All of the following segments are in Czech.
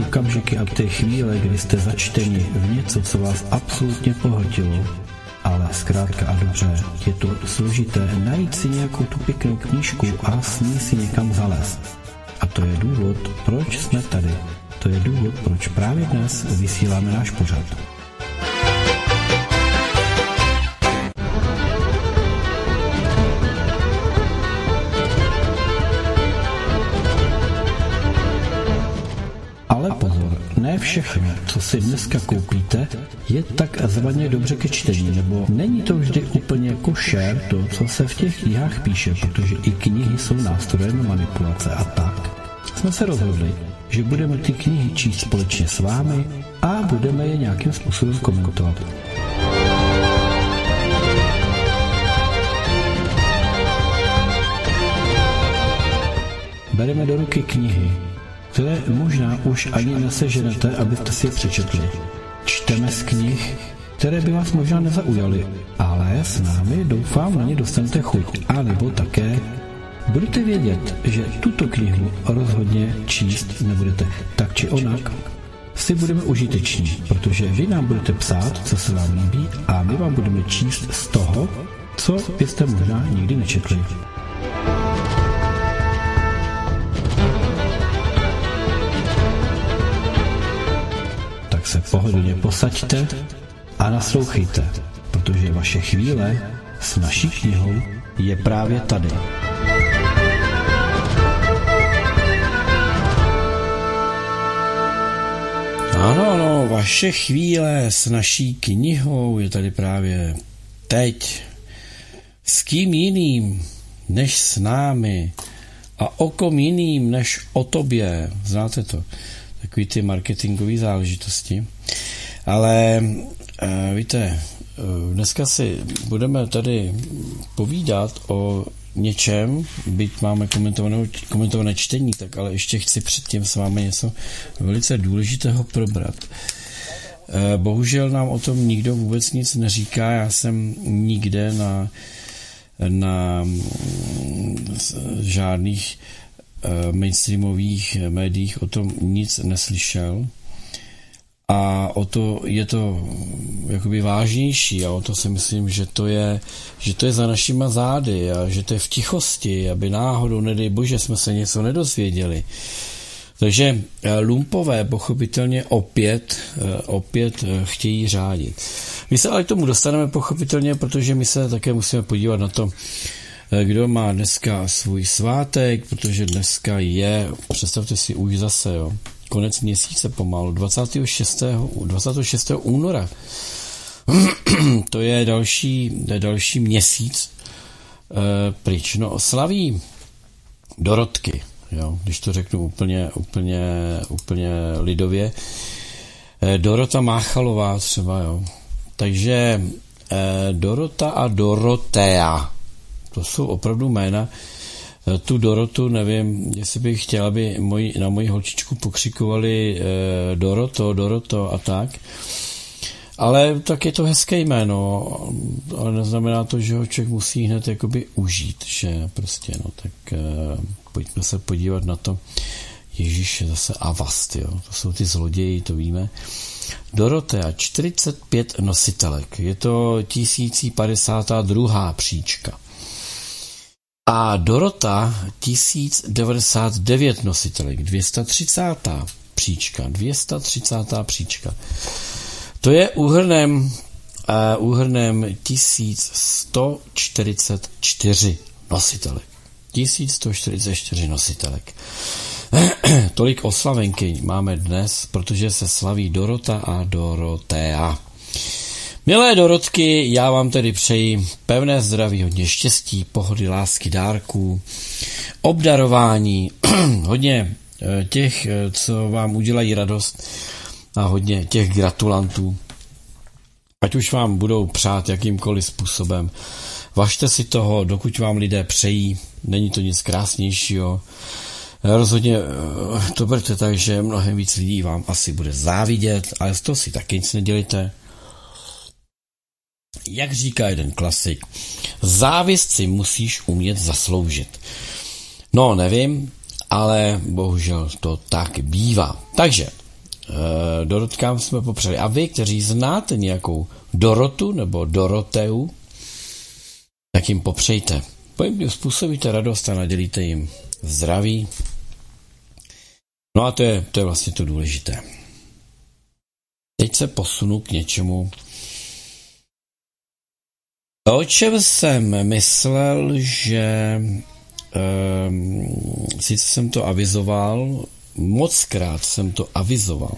okamžiky a ty chvíle, kdy jste začteni v něco, co vás absolutně pohltilo, ale zkrátka a dobře, je to složité najít si nějakou tu pěknou knížku a s ní si někam zalézt. A to je důvod, proč jsme tady. To je důvod, proč právě dnes vysíláme náš pořad. Všechno, co si dneska koupíte, je tak zvaně dobře ke čtení, nebo není to vždy úplně košer to, co se v těch knihách píše, protože i knihy jsou nástrojem manipulace a tak. Jsme se rozhodli, že budeme ty knihy číst společně s vámi a budeme je nějakým způsobem komentovat. Bereme do ruky knihy, které možná už ani neseženete, abyste si je přečetli. Čteme z knih, které by vás možná nezaujaly, ale s námi doufám na ně dostanete chuť. A nebo také budete vědět, že tuto knihu rozhodně číst nebudete tak či onak. Si budeme užiteční, protože vy nám budete psát, co se vám líbí a my vám budeme číst z toho, co byste možná nikdy nečetli. Pohodlně posaďte a naslouchejte, protože vaše chvíle s naší knihou je právě tady. Ano, ano, vaše chvíle s naší knihou je tady právě teď. S kým jiným než s námi a o kom jiným než o tobě. Znáte to? takový ty marketingové záležitosti. Ale uh, víte, uh, dneska si budeme tady povídat o něčem, byť máme komentované, čtení, tak ale ještě chci předtím s vámi něco velice důležitého probrat. Eh, bohužel nám o tom nikdo vůbec nic neříká. Já jsem nikde na, na žádných Eh, mainstreamových médiích o tom nic neslyšel a o to je to jakoby vážnější a o to si myslím, že to je, že to je za našima zády a že to je v tichosti, aby náhodou, nedej bože, jsme se něco nedozvěděli. Takže eh, lumpové pochopitelně opět, eh, opět chtějí řádit. My se ale k tomu dostaneme pochopitelně, protože my se také musíme podívat na to, Eh, kdo má dneska svůj svátek, protože dneska je, představte si už zase, jo, konec měsíce pomalu, 26. 26. února. to je další, to je další měsíc e, pryč. No, slaví Dorotky, jo, když to řeknu úplně, úplně, úplně lidově. E, Dorota Máchalová třeba, jo. Takže e, Dorota a Dorotea to jsou opravdu jména. Eh, tu Dorotu, nevím, jestli bych chtěl, aby moji, na moji holčičku pokřikovali eh, Doroto, Doroto a tak. Ale tak je to hezké jméno, ale neznamená to, že ho člověk musí hned jakoby užít, že prostě, no tak eh, pojďme se podívat na to. Ježíš je zase Avast, jo, to jsou ty zloději, to víme. Dorotea, 45 nositelek, je to 1052. příčka. A Dorota 1099 nositelek, 230. příčka, 230. příčka. To je úhrnem, uh, úhrnem 1144 nositelek. 1144 nositelek. Tolik oslavenky máme dnes, protože se slaví Dorota a Dorotea. Milé Dorotky, já vám tedy přeji pevné zdraví, hodně štěstí, pohody, lásky, dárků, obdarování, hodně eh, těch, eh, co vám udělají radost a hodně těch gratulantů. Ať už vám budou přát jakýmkoliv způsobem. Važte si toho, dokud vám lidé přejí, není to nic krásnějšího. Rozhodně eh, to berte tak, že mnohem víc lidí vám asi bude závidět, ale z toho si taky nic nedělíte. Jak říká jeden klasik, závist si musíš umět zasloužit. No, nevím, ale bohužel to tak bývá. Takže Eh, Dorotkám jsme popřeli. A vy, kteří znáte nějakou Dorotu nebo Doroteu, tak jim popřejte. Pojďme, způsobíte radost a nadělíte jim zdraví. No a to je, to je vlastně to důležité. Teď se posunu k něčemu, o čem jsem myslel, že um, sice jsem to avizoval Mockrát jsem to avizoval.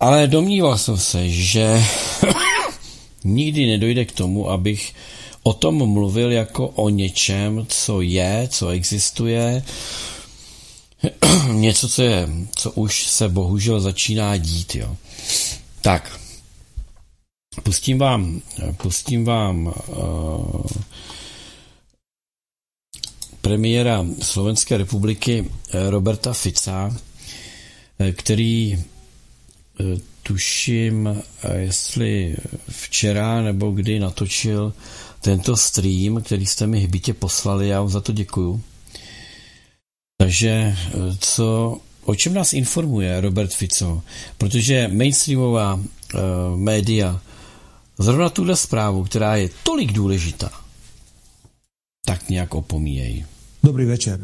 Ale domníval jsem se, že nikdy nedojde k tomu, abych o tom mluvil jako o něčem, co je, co existuje, něco, co je, co už se bohužel začíná dít, jo. Tak, pustím vám, pustím vám uh, premiéra Slovenské republiky eh, Roberta Fica, eh, který tuším, jestli včera nebo kdy natočil tento stream, který jste mi hbitě poslali, já vám za to děkuju. Takže co, o čem nás informuje Robert Fico? Protože mainstreamová uh, média zrovna tuhle zprávu, která je tolik důležitá, tak nějak opomíjejí. Dobrý večer.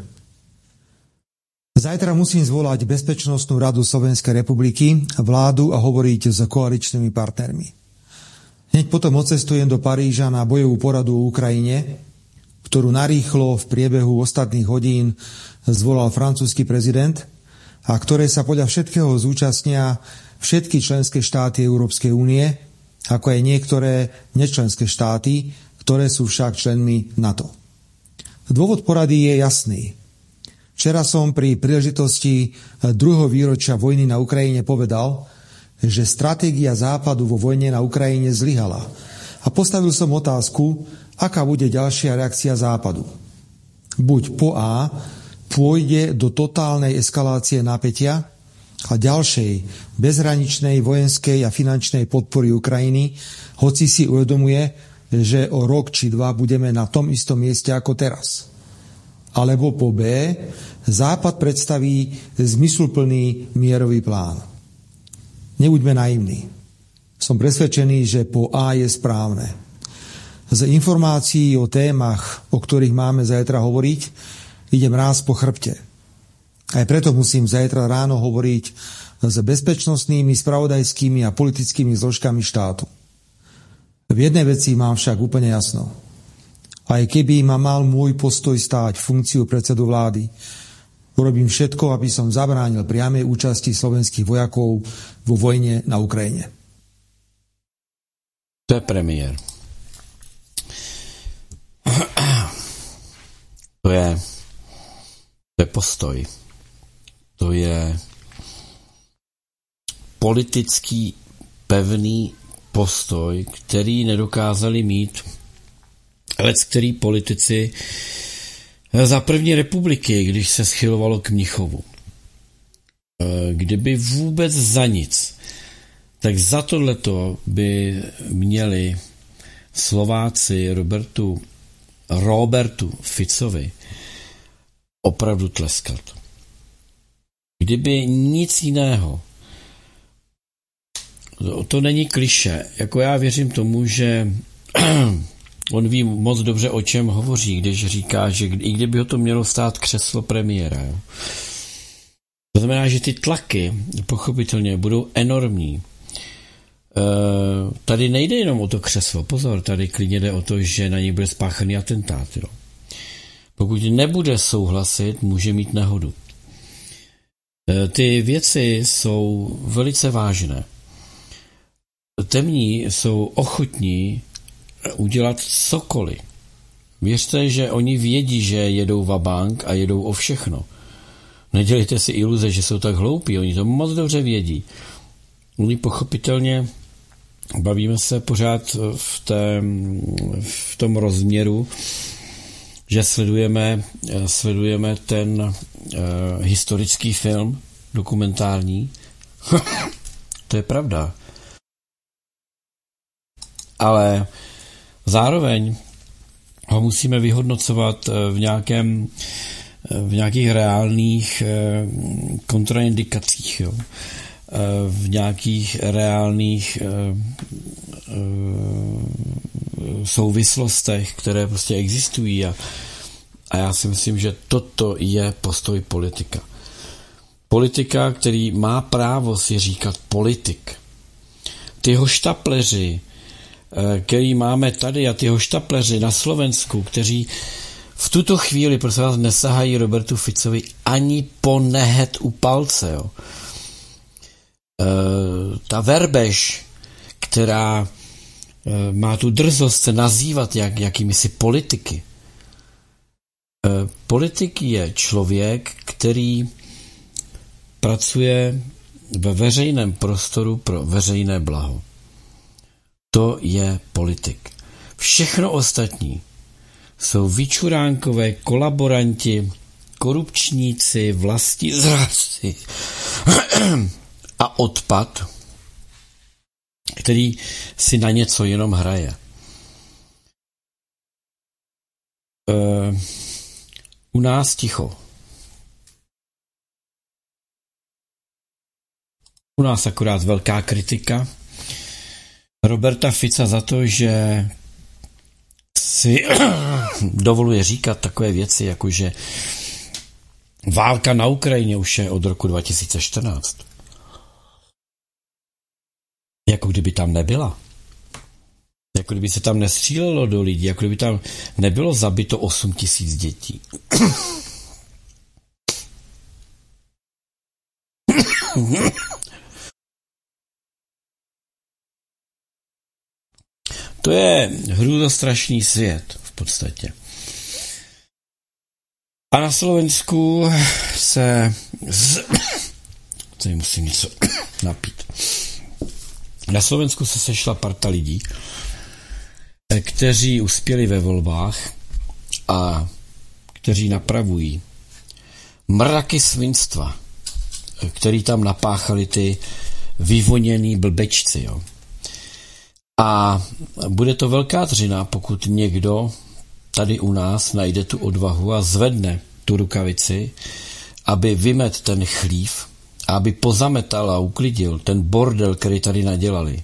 Zajtra musím zvolať Bezpečnostnú radu Slovenskej republiky, vládu a hovoriť s koaličnými partnermi. Hneď potom odcestujem do Paríža na bojovú poradu o Ukrajine, ktorú narýchlo v priebehu ostatných hodín zvolal francúzsky prezident a ktoré sa podľa všetkého zúčastnia všetky členské štáty Európskej únie, ako aj niektoré nečlenské štáty, ktoré sú však členmi NATO. Dôvod porady je jasný. Včera som pri príležitosti druhého výročia vojny na Ukrajine povedal, že stratégia Západu vo vojne na Ukrajine zlyhala. A postavil som otázku, aká bude ďalšia reakcia Západu. Buď po A pôjde do totálnej eskalácie napätia a ďalšej bezhraničnej vojenskej a finančnej podpory Ukrajiny, hoci si uvedomuje, že o rok či dva budeme na tom istom mieste ako teraz. Alebo po B, Západ predstaví zmysluplný mierový plán. Nebuďme naivní. Som presvedčený, že po A je správne. Z informácií o témach, o ktorých máme zajtra hovoriť, idem ráz po chrbte. Aj preto musím zajtra ráno hovoriť s bezpečnostnými, spravodajskými a politickými zložkami štátu. V jednej veci mám však úplne jasno. Aj keby ma mal môj postoj stáť funkciu predsedu vlády, urobím všetko, aby som zabránil priamej účasti slovenských vojakov vo vojne na Ukrajine. To je premiér. To je, to je postoj. To je politický pevný postoj, který nedokázali mít lec který politici za první republiky, když se schylovalo k Mnichovu. E, kdyby vůbec za nic, tak za tohleto by měli Slováci Robertu, Robertu Ficovi opravdu tleskat. Kdyby nic jiného to, to není kliše. Jako já věřím tomu, že on ví moc dobře, o čem hovoří, když říká, že i kdyby ho to mělo stát křeslo premiéra. Jo. To znamená, že ty tlaky pochopitelně budou enormní. E, tady nejde jenom o to křeslo, pozor, tady klidně jde o to, že na něj bude spáchaný atentát. Jo. Pokud nebude souhlasit, může mít nehodu. E, ty věci jsou velice vážné temní jsou ochotní udělat cokoliv. Věřte, že oni vědí, že jedou vabank a jedou o všechno. Nedělejte si iluze, že jsou tak hloupí, oni to moc dobře vědí. Oni pochopitelně, bavíme se pořád v, té, v tom rozměru, že sledujeme, sledujeme ten historický film, dokumentární. to je pravda ale zároveň ho musíme vyhodnocovat eh, v nějakém v nějakých reálných kontraindikacích, jo. v nějakých reálných souvislostech, které prostě existují a, a já si myslím, že toto je postoj politika. Politika, který má právo si říkat politik. Ty hoštapleři, eh, který máme tady a ty hoštapleři na Slovensku, kteří v tuto chvíli, prosím vás, nesahají Robertu Ficovi ani po nehet u palce. Jo. E, ta verbež, která e, má tu drzost se nazývat jak, jakými si politiky. E, politik je člověk, který pracuje ve veřejném prostoru pro veřejné blaho. To je politik. Všechno ostatní jsou vyčuránkové kolaboranti, korupčníci, vlasti zrádci a odpad, který si na něco jenom hraje. Uh, u nás ticho. U nás akorát velká kritika Roberta Fica za to, že si dovoluje říkat takové věci, jako že válka na Ukrajině už je od roku 2014. Jako kdyby tam nebyla. Jako kdyby se tam nestřílelo do lidí, jako kdyby tam nebylo zabito 8 tisíc dětí. To je hrůzostrašný svět v podstatě. A na Slovensku se z... Tady musím něco napít. Na Slovensku se sešla parta lidí, kteří uspěli ve volbách a kteří napravují mraky svinstva, který tam napáchali ty vyvoněný blbečci. Jo. A bude to velká dřina, pokud někdo tady u nás najde tu odvahu a zvedne tu rukavici, aby vymet ten chlív, aby pozametal a uklidil ten bordel, který tady nadělali.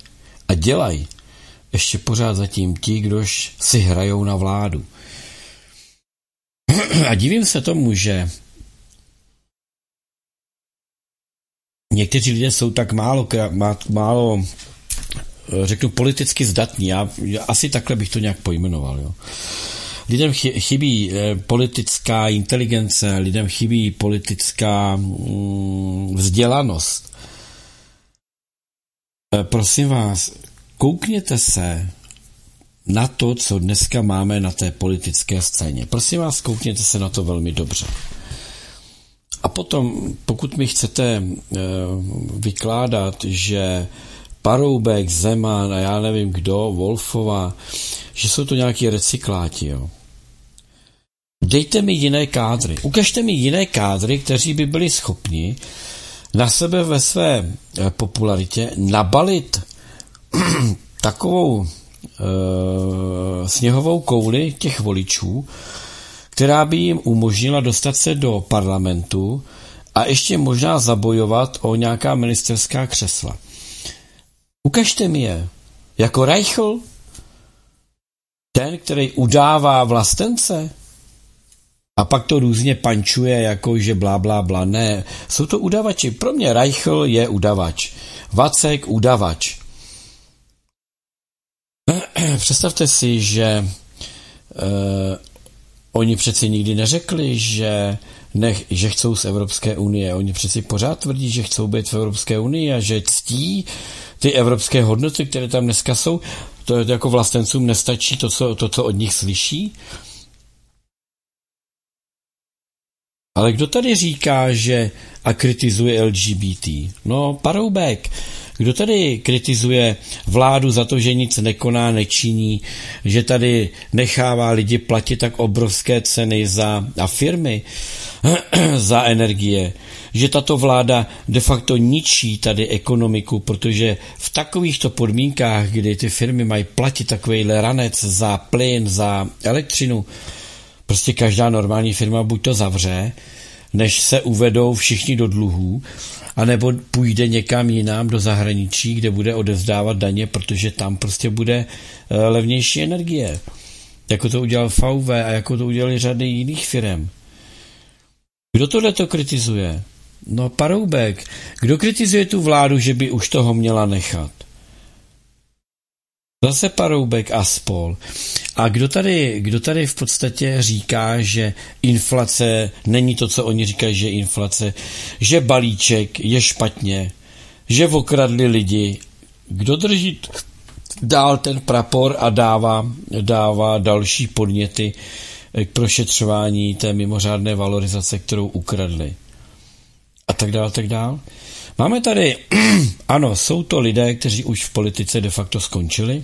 A dělají ještě pořád zatím ti, kdož si hrajou na vládu. A divím se tomu, že někteří lidé jsou tak málo, málo řeknu, politicky zdatní. Já, asi takhle bych to nějak pojmenoval. Jo. Lidem chybí eh, politická inteligence, lidem chybí politická mm, vzdělanost. Eh, prosím vás, koukněte se na to, co dneska máme na té politické scéně. Prosím vás, koukněte se na to velmi dobře. A potom, pokud mi chcete eh, vykládat, že Paroubek, Zeman a já nevím kdo, Wolfova, že jsou to nějaký recykláti, jo. Dejte mi jiné kádry. Ukažte mi jiné kádry, kteří by byli schopni na sebe ve své eh, popularitě nabalit takovou e, sněhovou kouli těch voličů, která by jim umožnila dostat se do parlamentu a ještě možná zabojovat o nějaká ministerská křesla. Ukažte mi je. Jako Reichl? Ten, který udává vlastence? A pak to různě pančuje, jako že blá, blá, blá. Ne, jsou to udavači. Pro mě Reichl je udavač. Vacek udavač. Představte si, že uh, oni přeci nikdy neřekli, že, ne, že chcou z Evropské unie. Oni přeci pořád tvrdí, že chcou být v Evropské unii a že ctí ty evropské hodnoty, které tam dneska jsou, to jako vlastencům nestačí to, co, to, co od nich slyší. Ale kdo tady říká, že a kritizuje LGBT? No, Paroubek. Kdo tady kritizuje vládu za to, že nic nekoná, nečiní, že tady nechává lidi platit tak obrovské ceny za a firmy za energie? že tato vláda de facto ničí tady ekonomiku, protože v takovýchto podmínkách, kdy ty firmy mají platit takovýhle ranec za plyn, za elektřinu, Prostě každá normální firma buď to zavře, než se uvedou všichni do dluhů, anebo půjde někam jinam do zahraničí, kde bude odezdávat daně, protože tam prostě bude eh, levnější energie. Jako to udělal VV a jako to udělali řady jiných firm. Kdo tohle to kritizuje? No Paroubek. Kdo kritizuje tu vládu, že by už toho měla nechat? Zase Paroubek a spol. A kdo tady, kdo tady v podstatě říká, že inflace není to, co oni říkají, že inflace, že balíček je špatně, že okradli lidi. Kdo drží dál ten prapor a dává, dává další podněty k prošetřování té mimořádné valorizace, kterou ukradli. A tak dál, tak dál. Máme tady, ano, jsou to lidé, kteří už v politice de facto skončili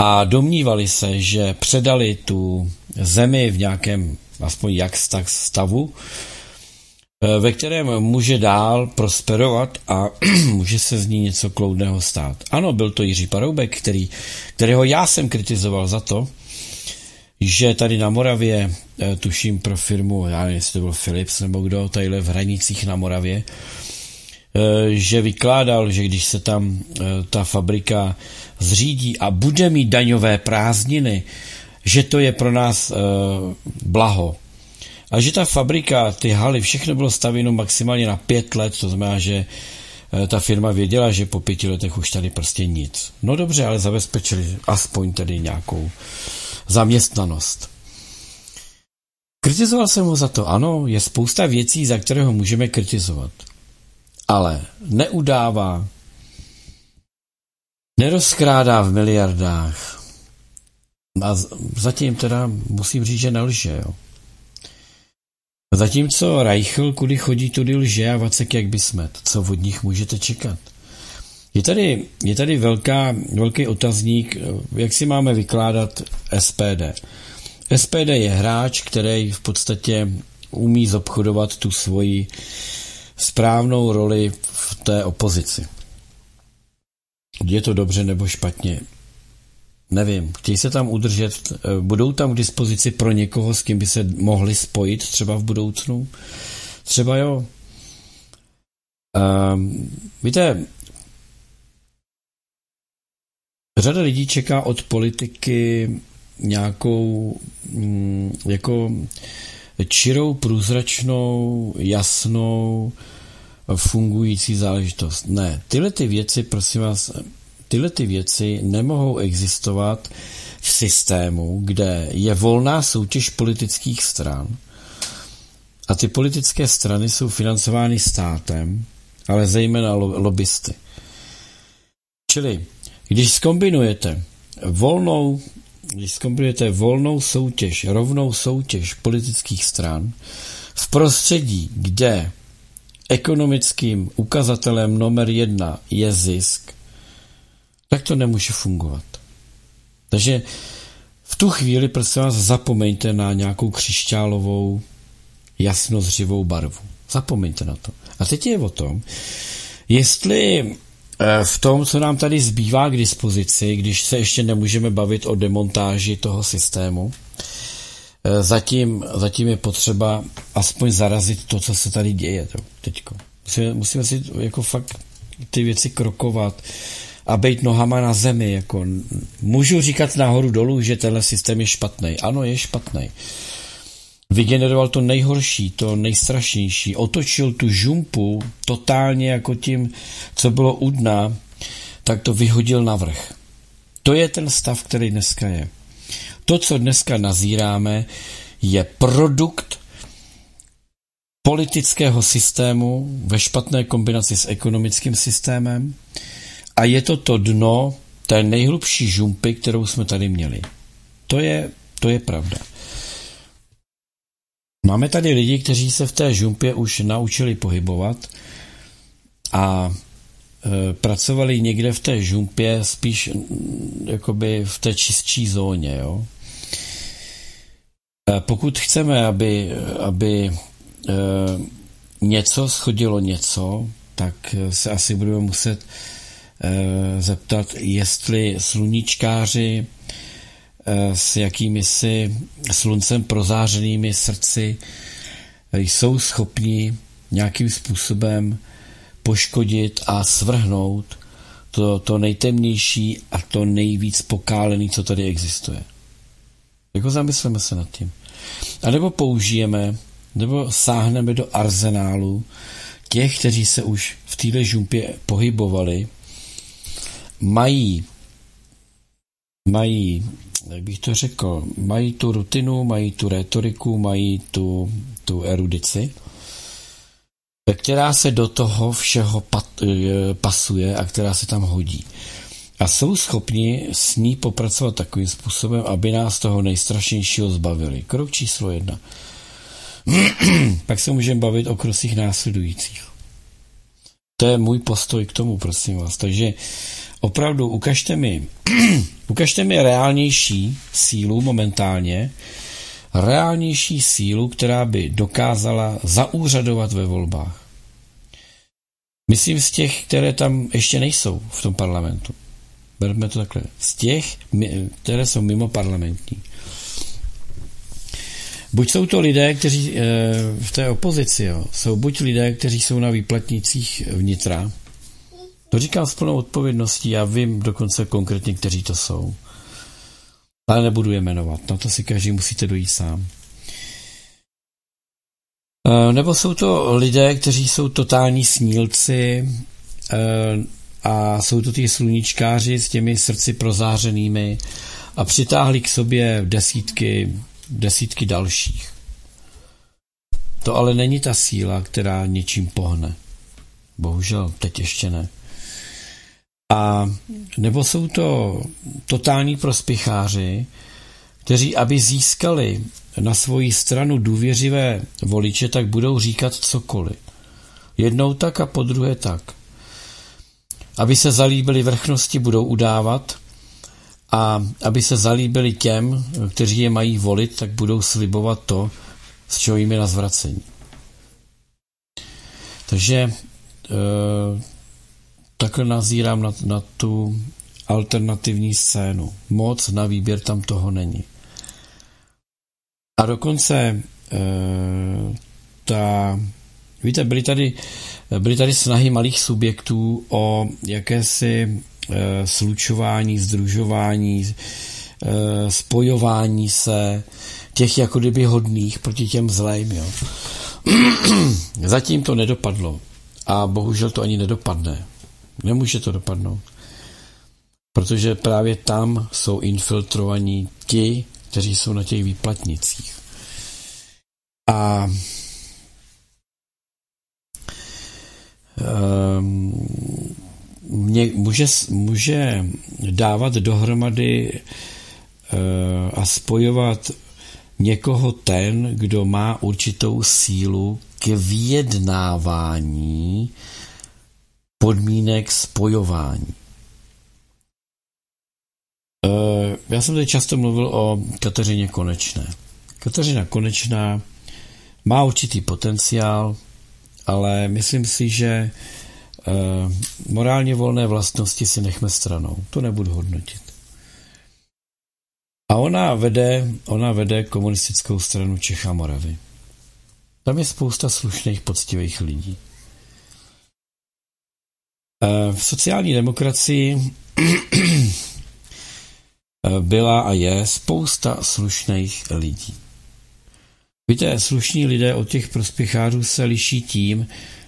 a domnívali se, že předali tu zemi v nějakém, aspoň jak tak stavu, eh, ve kterém může dál prosperovat a může se z ní něco kloudného stát. Ano, byl to Jiří Paroubek, který, kterého já jsem kritizoval za to, že tady na Moravě, eh, tuším pro firmu, já nevím, jestli to byl Philips nebo kdo, tadyhle v hranicích na Moravě, že vykládal, že když se tam eh, ta fabrika zřídí a bude mít daňové prázdniny, že to je pro nás eh, blaho. A že ta fabrika, ty haly, všechno bylo stavěno maximálně na pět let, to znamená, že ta firma věděla, že po pěti letech už tady prostě nic. No dobře, ale zabezpečili aspoň tedy nějakou zaměstnanost. Kritizoval jsem ho za to, ano, je spousta věcí, za které ho můžeme kritizovat ale neudává, nerozkrádá v miliardách. A zatím teda musím říct, že nelže, jo. Zatímco Reichl, kudy chodí, tudy lže a Vacek jak by smet. Co od nich můžete čekat? Je tady, je tady velká, velký otazník, jak si máme vykládat SPD. SPD je hráč, který v podstatě umí zobchodovat tu svoji správnou roli v té opozici. Je to dobře nebo špatně? Nevím. Chtějí se tam udržet, budou tam k dispozici pro někoho, s kým by se mohli spojit třeba v budoucnu? Třeba jo. Um, víte, řada lidí čeká od politiky nějakou mm, jako čirou, průzračnou, jasnou, fungující záležitost. Ne, tyhle ty věci, prosím vás, tyhle ty věci nemohou existovat v systému, kde je volná soutěž politických stran a ty politické strany jsou financovány státem, ale zejména lobbysty. Čili, když skombinujete volnou když zkombinujete volnou soutěž, rovnou soutěž politických stran v prostředí, kde ekonomickým ukazatelem number jedna je zisk, tak to nemůže fungovat. Takže v tu chvíli, prosím vás, zapomeňte na nějakou křišťálovou jasnozřivou barvu. Zapomeňte na to. A teď je o tom, jestli v tom, co nám tady zbývá k dispozici, když se ještě nemůžeme bavit o demontáži toho systému, eh, zatím, zatím je potřeba aspoň zarazit to, co se tady děje teďko. Musíme, musíme si jako fakt ty věci krokovat a být nohama na zemi. Jako, můžu říkat nahoru dolů, že tenhle systém je špatný. Ano, je špatný vygeneroval to nejhorší, to nejstrašnější, otočil tu žumpu totálně jako tím, co bylo u dna, tak to vyhodil na vrch. To je ten stav, který dneska je. To, co dneska nazíráme, je produkt politického systému ve špatné kombinaci s ekonomickým systémem a je to to dno té nejhlubší žumpy, kterou jsme tady měli. To je, to je pravda. Máme tady lidi, kteří se v té žumpě už naučili pohybovat a e, pracovali někde v té žumpě spíš jakoby v té čistší zóně. Jo? E, pokud chceme, aby, aby e, něco schodilo něco, tak se asi budeme muset zeptat, jestli sluníčkáři s jakými si sluncem prozářenými srdci jsou schopni nějakým způsobem poškodit a svrhnout to, to nejtemnější a to nejvíc pokálený, co tady existuje. Jako zamysleme se nad tím. A nebo použijeme, nebo sáhneme do arzenálu těch, kteří se už v téhle žumpě pohybovali, mají, mají, jak bych to řekl, mají tu rutinu, mají tu retoriku, mají tu, tu erudici, která se do toho všeho pat, eh, pasuje a která se tam hodí. A jsou schopni s ní popracovat takovým způsobem, aby nás toho nejstrašnějšího zbavili. Krok číslo jedna. Pak se můžeme bavit o krocích následujících. To je můj postoj k tomu, prosím vás. Takže opravdu ukažte mi, ukažte mi reálnější sílu momentálně, reálnější sílu, která by dokázala zaúřadovat ve volbách. Myslím z těch, které tam ještě nejsou v tom parlamentu. Berme to takhle. Z těch, které jsou mimo parlamentní. Buď jsou to lidé, kteří e, v té opozici, jo, jsou buď lidé, kteří jsou na výplatnicích vnitra, to říkám s plnou odpovědností, já vím dokonce konkrétně, kteří to jsou. Ale nebudu je jmenovat, na to si každý musíte dojít sám. E, nebo jsou to lidé, kteří jsou totální snílci e, a jsou to ty sluníčkáři s těmi srdci prozářenými a přitáhli k sobě desítky, desítky dalších. To ale není ta síla, která něčím pohne. Bohužel, teď ještě ne. A nebo jsou to totální prospěcháři, kteří, aby získali na svoji stranu důvěřivé voliče, tak budou říkat cokoliv. Jednou tak a po druhé tak. Aby se zalíbili vrchnosti, budou udávat a aby se zalíbili těm, kteří je mají volit, tak budou slibovat to, z čeho jim je na zvracení. Takže e, takhle nazírám na, na tu alternativní scénu. Moc na výběr tam toho není. A dokonce e, ta, víte, byly tady, byly tady snahy malých subjektů o jakési e, slučování, združování, e, spojování se těch jako kdyby hodných proti těm zlým. Jo. Zatím to nedopadlo a bohužel to ani nedopadne. Nemůže to dopadnout. Protože právě tam jsou infiltrovaní ti, kteří jsou na těch výplatnicích. A um, mě, může, může dávat dohromady uh, a spojovat někoho ten, kdo má určitou sílu k vyjednávání podmínek spojování. Eh, já jsem tady často mluvil o Kateřině Konečné. Kateřina Konečná má určitý potenciál, ale myslím si, že eh, morálně volné vlastnosti si nechme stranou. To nebudu hodnotit. A ona vede, ona vede komunistickou stranu Čech a Moravy. Tam je spousta slušných, poctivých lidí. Eh, v sociální demokracii byla a je spousta slušných lidí. Víte, slušní lidé od těch prospěchářů se liší tím,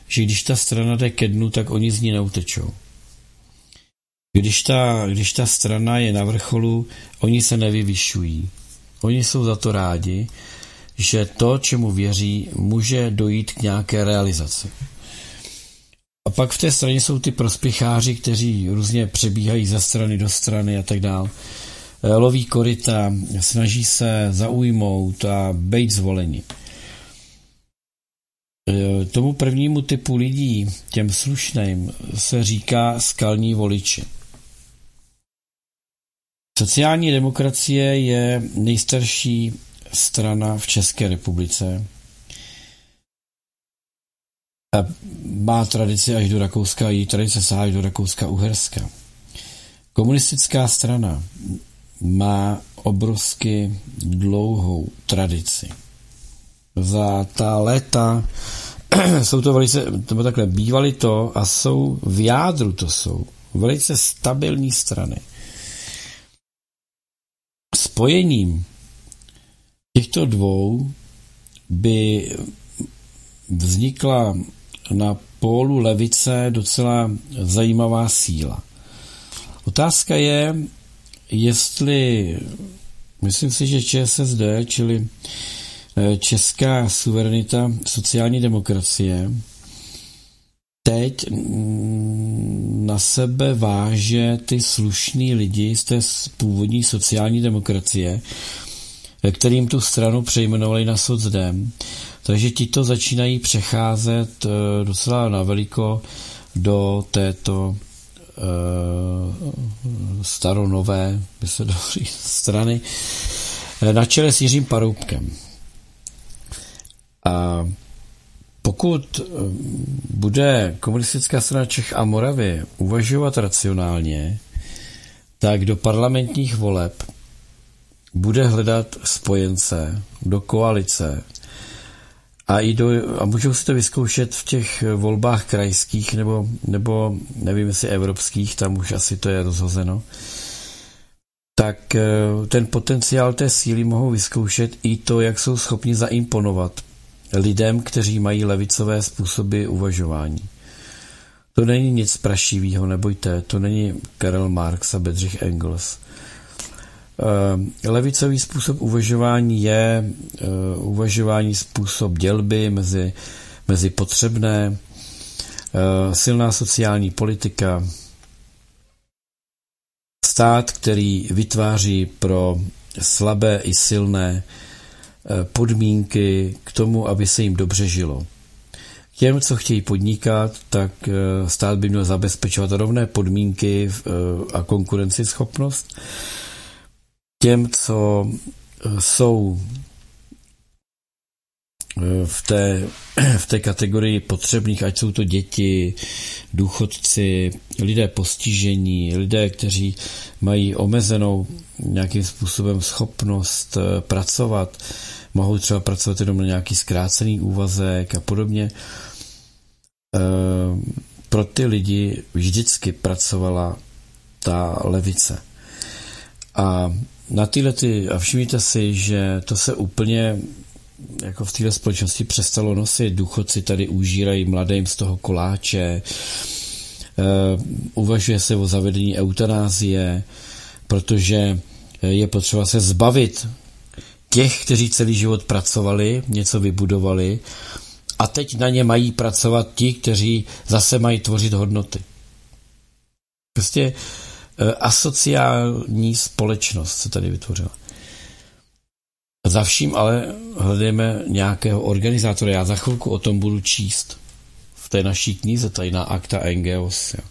že když ta strana jde ke dnu, tak oni z ní neutečou. Když ta, když ta strana je na vrcholu, oni se nevyvyšují. Oni jsou za to rádi, že to, čemu věří, může dojít k nějaké realizaci. A pak v té straně jsou ty prospěcháři, kteří různě přebíhají ze strany do strany a tak dále. Eh, loví koryta, snaží se zaujmout a být zvoleni. Eh, tomu prvnímu typu lidí, těm slušným, se říká skalní voliči. Sociální demokracie je nejstarší strana v České republice. Má tradici až do Rakouska, její tradice sahá až do Rakouska-Uherska. Komunistická strana má obrovsky dlouhou tradici. Za ta léta jsou to velice, nebo takhle, bývaly to a jsou v jádru to jsou velice stabilní strany. Spojením těchto dvou by vznikla na pólu levice docela zajímavá síla. Otázka je, jestli, myslím si, že ČSSD, čili eh, Česká suverenita sociální demokracie, teď mm, na sebe váže ty slušný lidi z té původní sociální demokracie, kterým tu stranu přejmenovali na socdem. Takže ti to začínají přecházet eh, docela na veliko do této uh, staronové, by se dalo strany, eh, na čele s Jiřím Paroubkem. A pokud bude komunistická strana Čech a Moravy uvažovat racionálně, tak do parlamentních voleb bude hledat spojence do koalice a, i do, a můžou si to vyzkoušet v těch volbách krajských nebo, nebo nevím jestli evropských, tam už asi to je rozhozeno, tak eh, ten potenciál té síly mohou vyzkoušet i to, jak jsou schopni zaimponovat lidem, kteří mají levicové způsoby uvažování. To není nic prašivého, nebojte, to není Karel Marx a Bedřich Engels. Eh, levicový způsob uvažování je eh, uvažování způsob dělby mezi, mezi potřebné, eh, silná sociální politika, stát, který vytváří pro slabé i silné podmínky k tomu, aby se jim dobře žilo. Těm, co chtějí podnikat, tak stát by měl zabezpečovat rovné podmínky a konkurenceschopnost těm, co eh, jsou eh, v té, v té kategorii potřebných, ať jsou to děti, důchodci, lidé postižení, lidé, kteří mají omezenou nějakým způsobem schopnost eh, pracovat, mohou třeba pracovat jenom na nějaký zkrácený úvazek a podobně. Pro ty lidi vždycky pracovala ta levice. A na tyhle ty, a všimněte si, že to se úplně jako v této společnosti přestalo nosit. Důchodci tady užírají mladým z toho koláče, uh, uvažuje se o zavedení eutanázie, protože je potřeba se zbavit těch, kteří celý život pracovali, něco vybudovali a teď na ně mají pracovat ti, kteří zase mají tvořit hodnoty. Prostě asociální společnost se tady vytvořila. Za vším ale hledáme nějakého organizátora. Já za chvilku o tom budu číst v té naší knize, tady na Acta Engeos. Jo.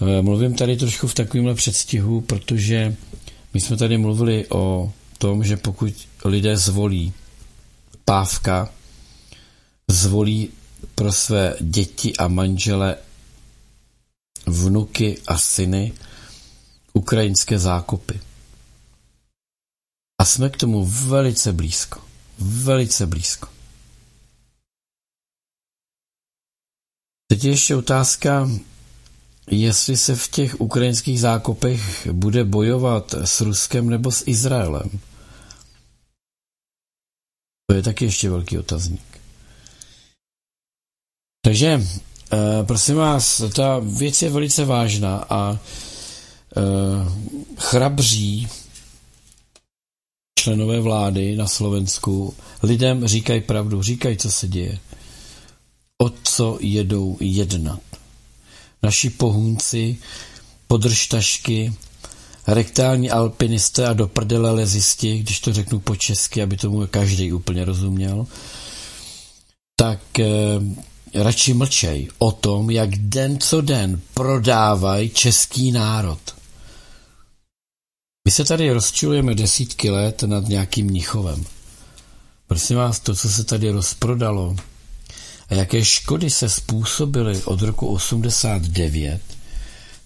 Eh, mluvím tady trošku v takovémhle předstihu, protože my jsme tady mluvili o tom, že pokud lidé zvolí pávka, zvolí pro své děti a manžele vnuky a syny ukrajinské zákopy. A jsme k tomu velice blízko. Velice blízko. Teď je ještě otázka, jestli se v těch ukrajinských zákopech bude bojovat s Ruskem nebo s Izraelem. To je taky ještě velký otazník. Takže Eh, prosím vás, ta věc je velice vážná a uh, chrabří členové vlády na Slovensku lidem říkají pravdu, říkají, co se děje. O co jedou jednat. Naši pohůnci, podržtašky, rektální alpinisté a do prdele lezisti, když to řeknu po česky, aby tomu každý úplně rozuměl, tak uh, radši mlčej o tom, jak den co den prodávají český národ. My se tady rozčilujeme desítky let nad nějakým Mnichovem. Prosím vás, to, co se tady rozprodalo a jaké škody se způsobily od roku 89,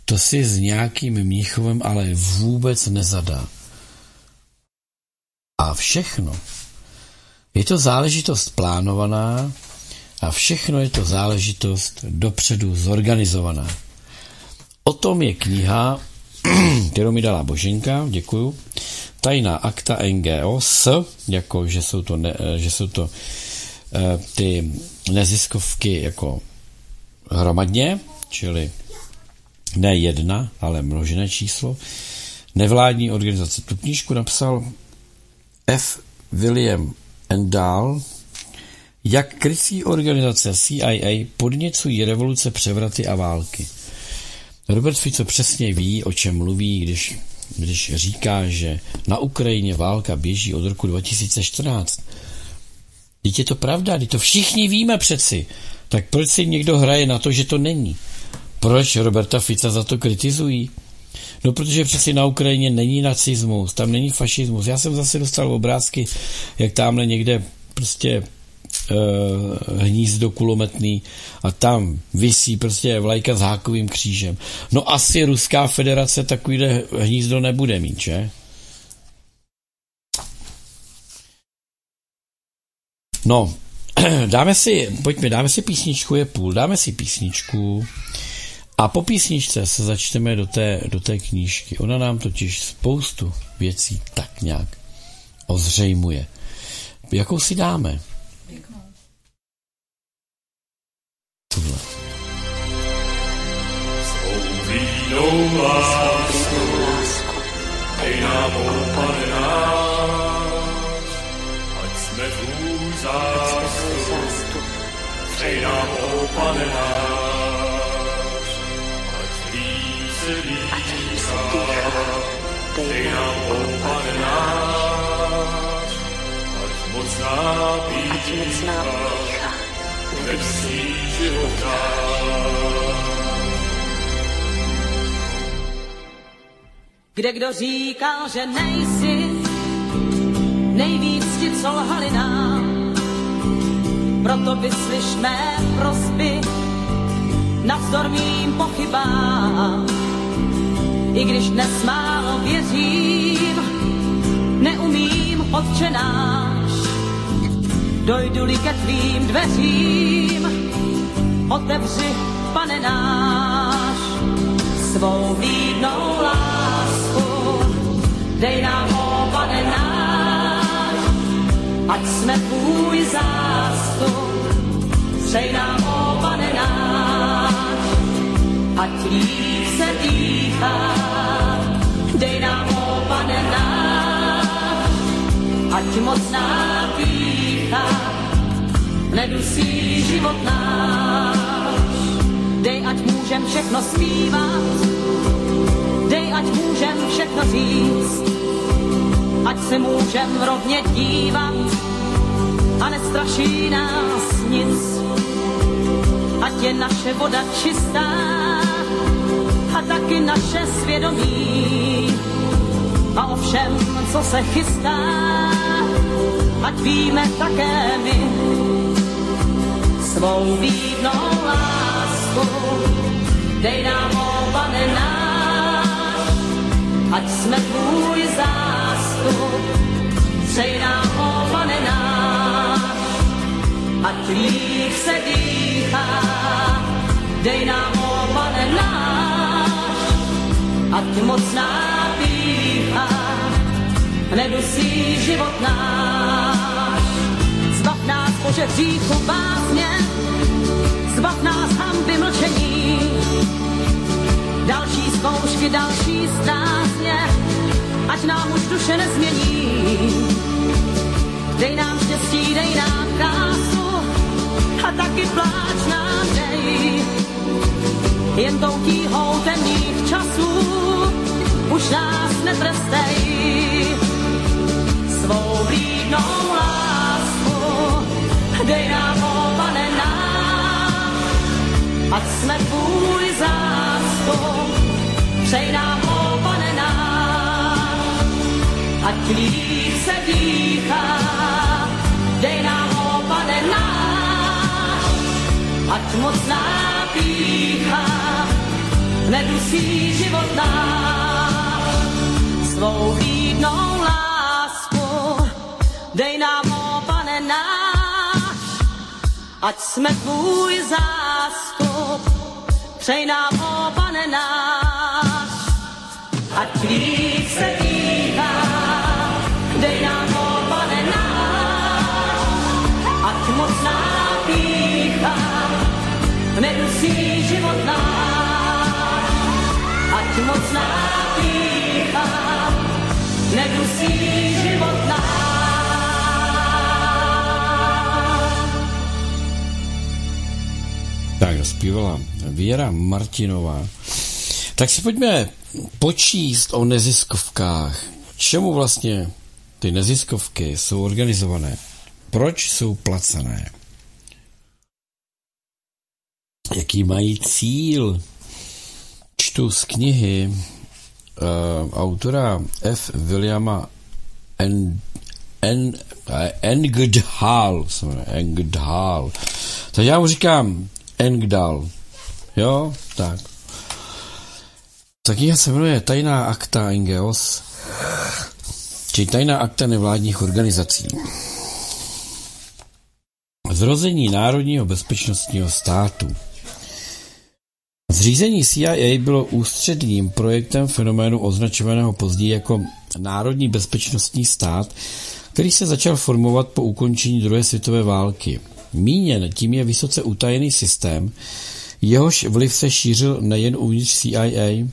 to si s nějakým Mnichovem ale vůbec nezadá. a všechno je to záležitost plánovaná a všechno je to záležitost dopředu zorganizovaná. O tom je kniha, kterou mi dala Boženka, děkuju, Tajná akta NGO s, jako že jsou to, ne, že jsou to e, ty neziskovky jako hromadně, čili ne jedna, ale množené číslo. Nevládní organizace. Tu knížku napsal F. William Endal, jak krycí organizace CIA podněcují revoluce, převraty a války. Robert Fico přesně ví, o čem mluví, když, když říká, že na Ukrajině válka běží od roku 2014. Teď je to pravda, teď to všichni víme přeci. Tak proč si někdo hraje na to, že to není? Proč Roberta Fica za to kritizují? No, protože přeci na Ukrajině není nacismus, tam není fašismus. Já jsem zase dostal obrázky, jak tamhle někde prostě hnízdo kulometný a tam visí prostě vlajka s hákovým křížem. No asi Ruská federace takovýhle hnízdo nebude mít, že? No, dáme si, pojďme, dáme si písničku, je půl, dáme si písničku a po písničce se začneme do té, do té knížky. Ona nám totiž spoustu věcí tak nějak ozřejmuje. Jakou si dáme? Tuhle. Svou lásku, dej nám, pane náš, ať jsme tvůj zástup, dej nám, pane náš, ať líp se dýchá, dej nám, pane náš, ať mocná pícha, kde kdo říkal, že nejsi nejvíc ti, co lhali nám. Proto vyslyš mé prosby navzdor mým pochybám. I když dnes málo věřím, neumím odčenáš dojdu-li ke tvým dveřím, otevři, pane náš, svou výdnou lásku, dej nám, o pane náš, ať jsme tvůj zástup, přej nám, o pane náš, ať líp se dýchá, dej nám, o pane náš, ať mocná pícha nedusí život náš. Dej, ať můžem všechno zpívat, dej, ať můžem všechno říct, ať se můžem rovně dívat. A nestraší nás nic. Ať je naše voda čistá. A taky naše svědomí. A o všem, co se chystá, ať víme také my svou výdnou lásku. Dej nám, o pane náš, ať jsme tvůj zástup. Přej nám, o pane náš, ať líp se dýchá. Dej nám, o pane náš, ať mocná pícha nedusí život náš. Zbav nás, Bože, hříchu básně, zbav nás hamby mlčení. Další zkoušky, další stásně, ať nám už duše nezmění. Dej nám štěstí, dej nám krásu a taky pláč nám dej. Jen tou tíhou temných časů už nás netrestej svou blídnou lásku. Dej nám, o pane náš, ať jsme tvůj zástup. Přej nám, o pane náš, ať líp se dýchá. Dej nám, o pane náš, ať mocná pícha nedusí život náš svou výdnou lásku dej nám ho, pane náš, ať jsme tvůj zástup, přej nám ho, pane náš, ať víc se týká, dej nám ho, pane náš, ať mocná pícha, nedusí život náš, ať mocná pícha, nedusí život náš. Tak zpívala Věra Martinová. Tak si pojďme počíst o neziskovkách. Čemu vlastně ty neziskovky jsou organizované? Proč jsou placené? Jaký mají cíl? Čtu z knihy uh, autora F. Williama N. N. Engdhal. Engdhal. Tak já mu říkám Engdal. Jo, tak. Ta kniha se jmenuje Tajná akta NGOs, či Tajná akta nevládních organizací. Zrození Národního bezpečnostního státu. Zřízení CIA bylo ústředním projektem fenoménu označovaného později jako Národní bezpečnostní stát, který se začal formovat po ukončení druhé světové války. Míněn tím je vysoce utajený systém, jehož vliv se šířil nejen uvnitř CIA,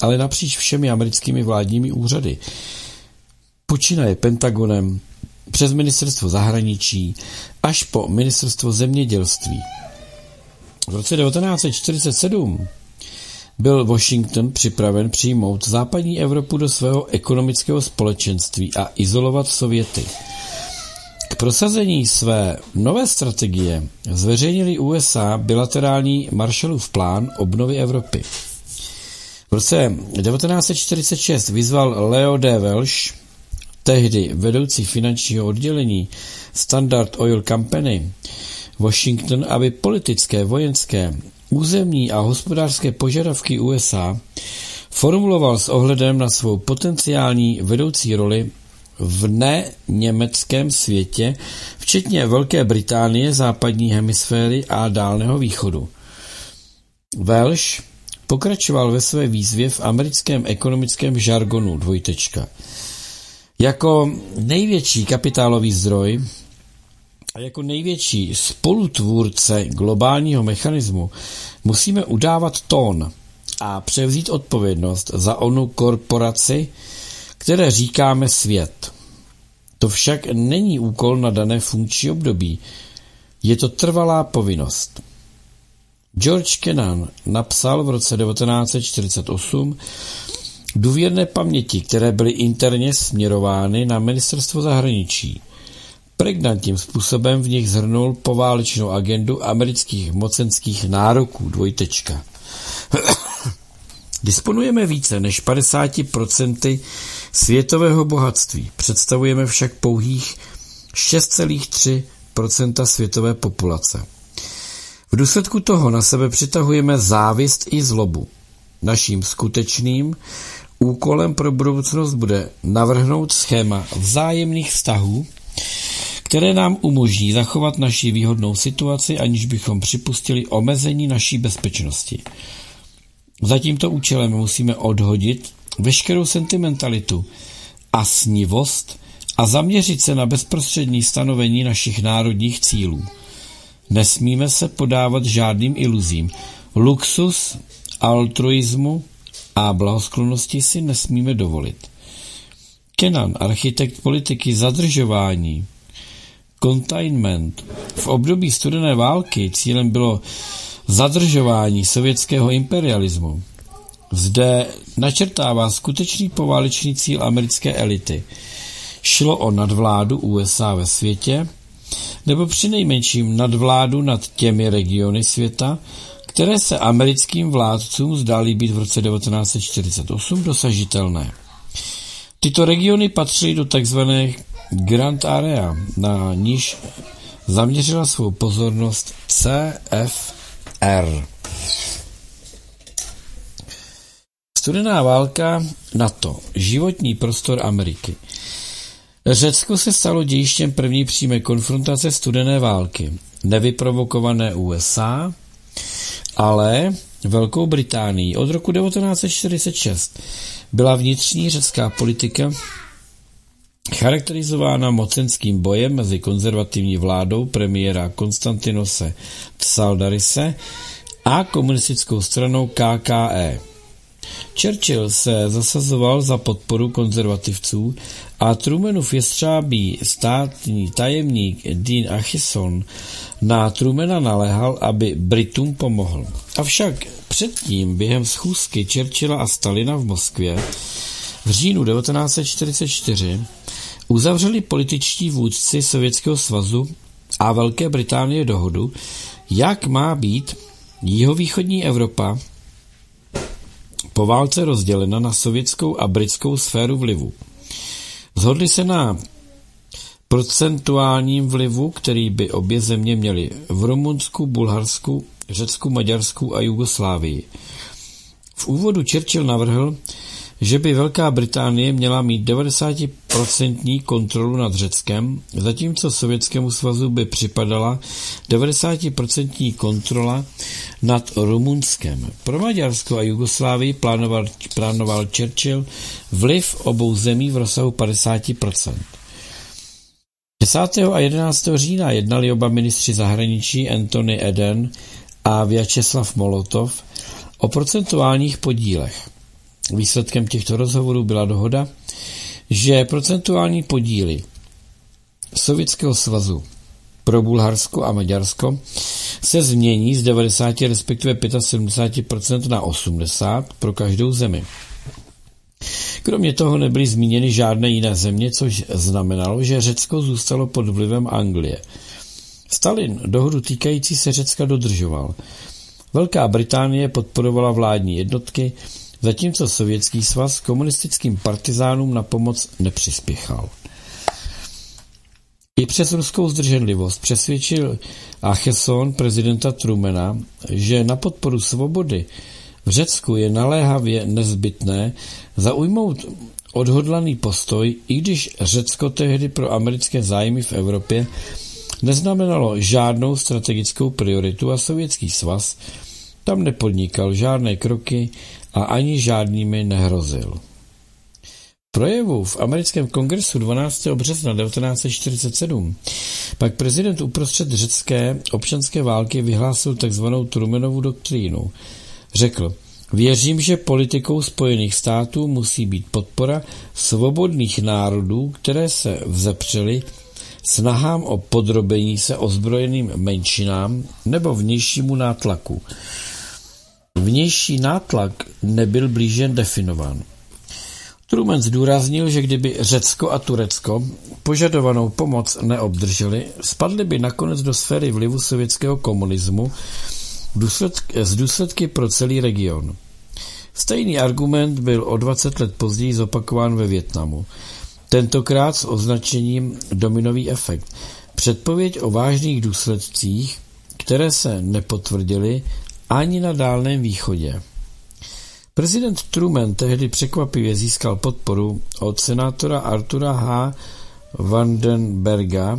ale napříč všemi americkými vládními úřady. Počínaje Pentagonem, přes ministerstvo zahraničí, až po ministerstvo zemědělství. V roce 1947 byl Washington připraven přijmout západní Evropu do svého ekonomického společenství a izolovat Sověty. K prosazení své nové strategie zveřejnili USA bilaterální Marshallův plán obnovy Evropy. V roce 1946 vyzval Leo D. Welsh, tehdy vedoucí finančního oddělení Standard Oil Company, Washington, aby politické, vojenské, územní a hospodářské požadavky USA formuloval s ohledem na svou potenciální vedoucí roli v neněmeckém světě, včetně Velké Británie, západní hemisféry a Dálného východu. Welsh pokračoval ve své výzvě v americkém ekonomickém žargonu dvojtečka. Jako největší kapitálový zdroj a jako největší spolutvůrce globálního mechanismu musíme udávat tón a převzít odpovědnost za onu korporaci, které říkáme svět. To však není úkol na dané funkční období. Je to trvalá povinnost. George Kennan napsal v roce 1948 důvěrné paměti, které byly interně směrovány na ministerstvo zahraničí. Pregnantním způsobem v nich zhrnul poválečnou agendu amerických mocenských nároků. Dvojtečka. Disponujeme více než 50% světového bohatství. Představujeme však pouhých 6,3% světové populace. V důsledku toho na sebe přitahujeme závist i zlobu. Naším skutečným úkolem pro budoucnost bude navrhnout schéma vzájemných vztahů, které nám umožní zachovat naši výhodnou situaci, aniž bychom připustili omezení naší bezpečnosti. Za tímto účelem musíme odhodit veškerou sentimentalitu a snivost a zaměřit se na bezprostřední stanovení našich národních cílů. Nesmíme se podávat žádným iluzím. Luxus, altruismu a blahosklonosti si nesmíme dovolit. Kenan, architekt politiky zadržování, containment. V období studené války cílem bylo zadržování sovětského imperialismu. Zde načrtává skutečný poválečný cíl americké elity. Šlo o nadvládu USA ve světě, nebo přinejmenším nadvládu nad těmi regiony světa, které se americkým vládcům zdály být v roce 1948 dosažitelné. Tyto regiony patří do tzv. Grand Area, na níž zaměřila svou pozornost CFR. Studená válka NATO, životní prostor Ameriky. Řecko se stalo dějištěm první přímé konfrontace studené války, nevyprovokované USA, ale Velkou Británii. Od roku 1946 byla vnitřní řecká politika charakterizována mocenským bojem mezi konzervativní vládou premiéra Konstantinose Psaldarise a komunistickou stranou KKE. Churchill se zasazoval za podporu konzervativců a Trumanův jestřábí státní tajemník Dean Achison na Trumana naléhal, aby Britům pomohl. Avšak předtím během schůzky Churchilla a Stalina v Moskvě v říjnu 1944 uzavřeli političtí vůdci Sovětského svazu a Velké Británie dohodu, jak má být jihovýchodní Evropa po válce rozdělena na sovětskou a britskou sféru vlivu. Zhodli se na procentuálním vlivu, který by obě země měly v Rumunsku, Bulharsku, Řecku, Maďarsku a Jugoslávii. V úvodu Churchill navrhl, že by Velká Británie měla mít 90% kontrolu nad Řeckem, zatímco Sovětskému svazu by připadala 90% kontrola nad Rumunskem. Pro Maďarsko a Jugoslávii plánoval, plánoval Churchill vliv obou zemí v rozsahu 50%. 10. a 11. října jednali oba ministři zahraničí Anthony Eden a Vyacheslav Molotov o procentuálních podílech. Výsledkem těchto rozhovorů byla dohoda, že procentuální podíly Sovětského svazu pro Bulharsko a Maďarsko se změní z 90 respektive 75% na 80 pro každou zemi. Kromě toho nebyly zmíněny žádné jiné země, což znamenalo, že Řecko zůstalo pod vlivem Anglie. Stalin dohodu týkající se Řecka dodržoval. Velká Británie podporovala vládní jednotky, zatímco Sovětský svaz komunistickým partizánům na pomoc nepřispěchal. I přes ruskou zdrženlivost přesvědčil Acheson prezidenta Trumana, že na podporu svobody v Řecku je naléhavě nezbytné zaujmout odhodlaný postoj, i když Řecko tehdy pro americké zájmy v Evropě neznamenalo žádnou strategickou prioritu a Sovětský svaz tam nepodnikal žádné kroky a ani žádnými nehrozil. Projevu v americkém kongresu 12. března 1947 pak prezident uprostřed řecké občanské války vyhlásil tzv. Trumanovu doktrínu. Řekl, věřím, že politikou Spojených států musí být podpora svobodných národů, které se vzepřely snahám o podrobení se ozbrojeným menšinám nebo vnějšímu nátlaku. Vnější nátlak nebyl blíže definován. Truman zdůraznil, že kdyby Řecko a Turecko požadovanou pomoc neobdrželi, spadly by nakonec do sféry vlivu sovětského komunismu z důsledky pro celý region. Stejný argument byl o 20 let později zopakován ve Větnamu. Tentokrát s označením dominový efekt. Předpověď o vážných důsledcích, které se nepotvrdily ani na Dálném východě. Prezident Truman tehdy překvapivě získal podporu od senátora Artura H. Vandenberga,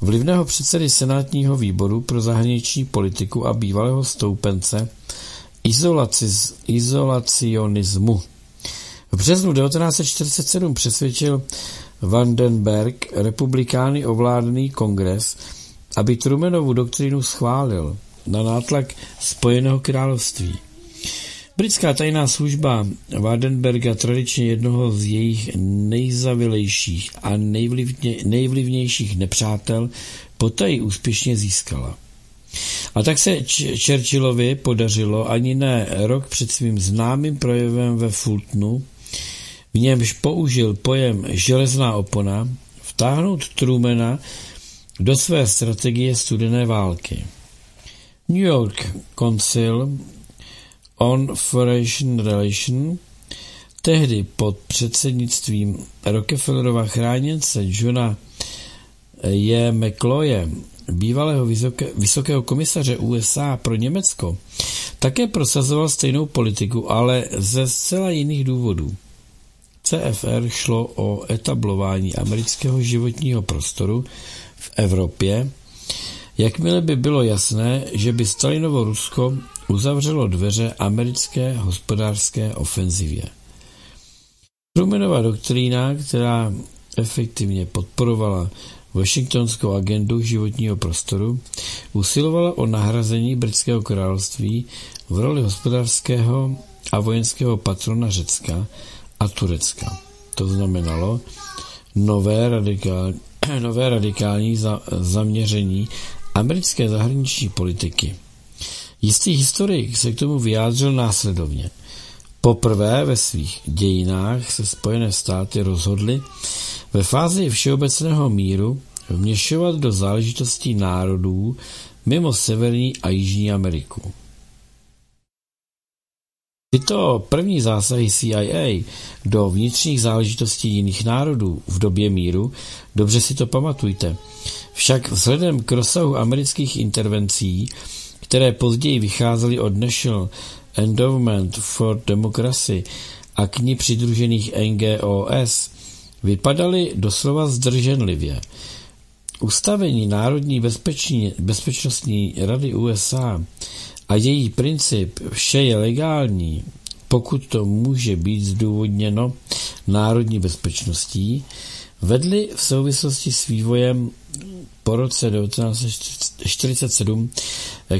vlivného předsedy Senátního výboru pro zahraniční politiku a bývalého stoupence izolacionismu. V březnu 1947 přesvědčil Vandenberg republikány ovládaný kongres, aby Trumanovu doktrínu schválil na nátlak Spojeného království. Britská tajná služba Wardenberga, tradičně jednoho z jejich nejzavilejších a nejvlivně, nejvlivnějších nepřátel, potají úspěšně získala. A tak se Churchillovi podařilo ani ne rok před svým známým projevem ve Fultonu, v němž použil pojem železná opona, vtáhnout Trumana do své strategie studené války. New York Council on Foreign Relations tehdy pod předsednictvím Rockefellerova chráněnce Johna J. McCloye, bývalého vysoké, vysokého komisaře USA pro Německo, také prosazoval stejnou politiku, ale ze zcela jiných důvodů. CFR šlo o etablování amerického životního prostoru v Evropě, jakmile by bylo jasné, že by Stalinovo Rusko uzavřelo dveře americké hospodářské ofenzivě. Trumanova doktrína, která efektivně podporovala Washingtonskou agendu životního prostoru, usilovala o nahrazení britského království v roli hospodářského a vojenského patrona Řecka a Turecka. To znamenalo nové, radikál, nové radikální za, zaměření americké zahraniční politiky. Jistý historik se k tomu vyjádřil následovně. Poprvé ve svých dějinách se Spojené státy rozhodly ve fázi všeobecného míru vměšovat do záležitostí národů mimo Severní a Jižní Ameriku. Tyto první zásahy CIA do vnitřních záležitostí jiných národů v době míru, dobře si to pamatujte, však vzhledem k rozsahu amerických intervencí, které později vycházely od National Endowment for Democracy a k ní přidružených NGOS, vypadaly doslova zdrženlivě. Ustavení Národní bezpeční, bezpečnostní rady USA a její princip vše je legální, pokud to může být zdůvodněno národní bezpečností, vedly v souvislosti s vývojem po roce 1947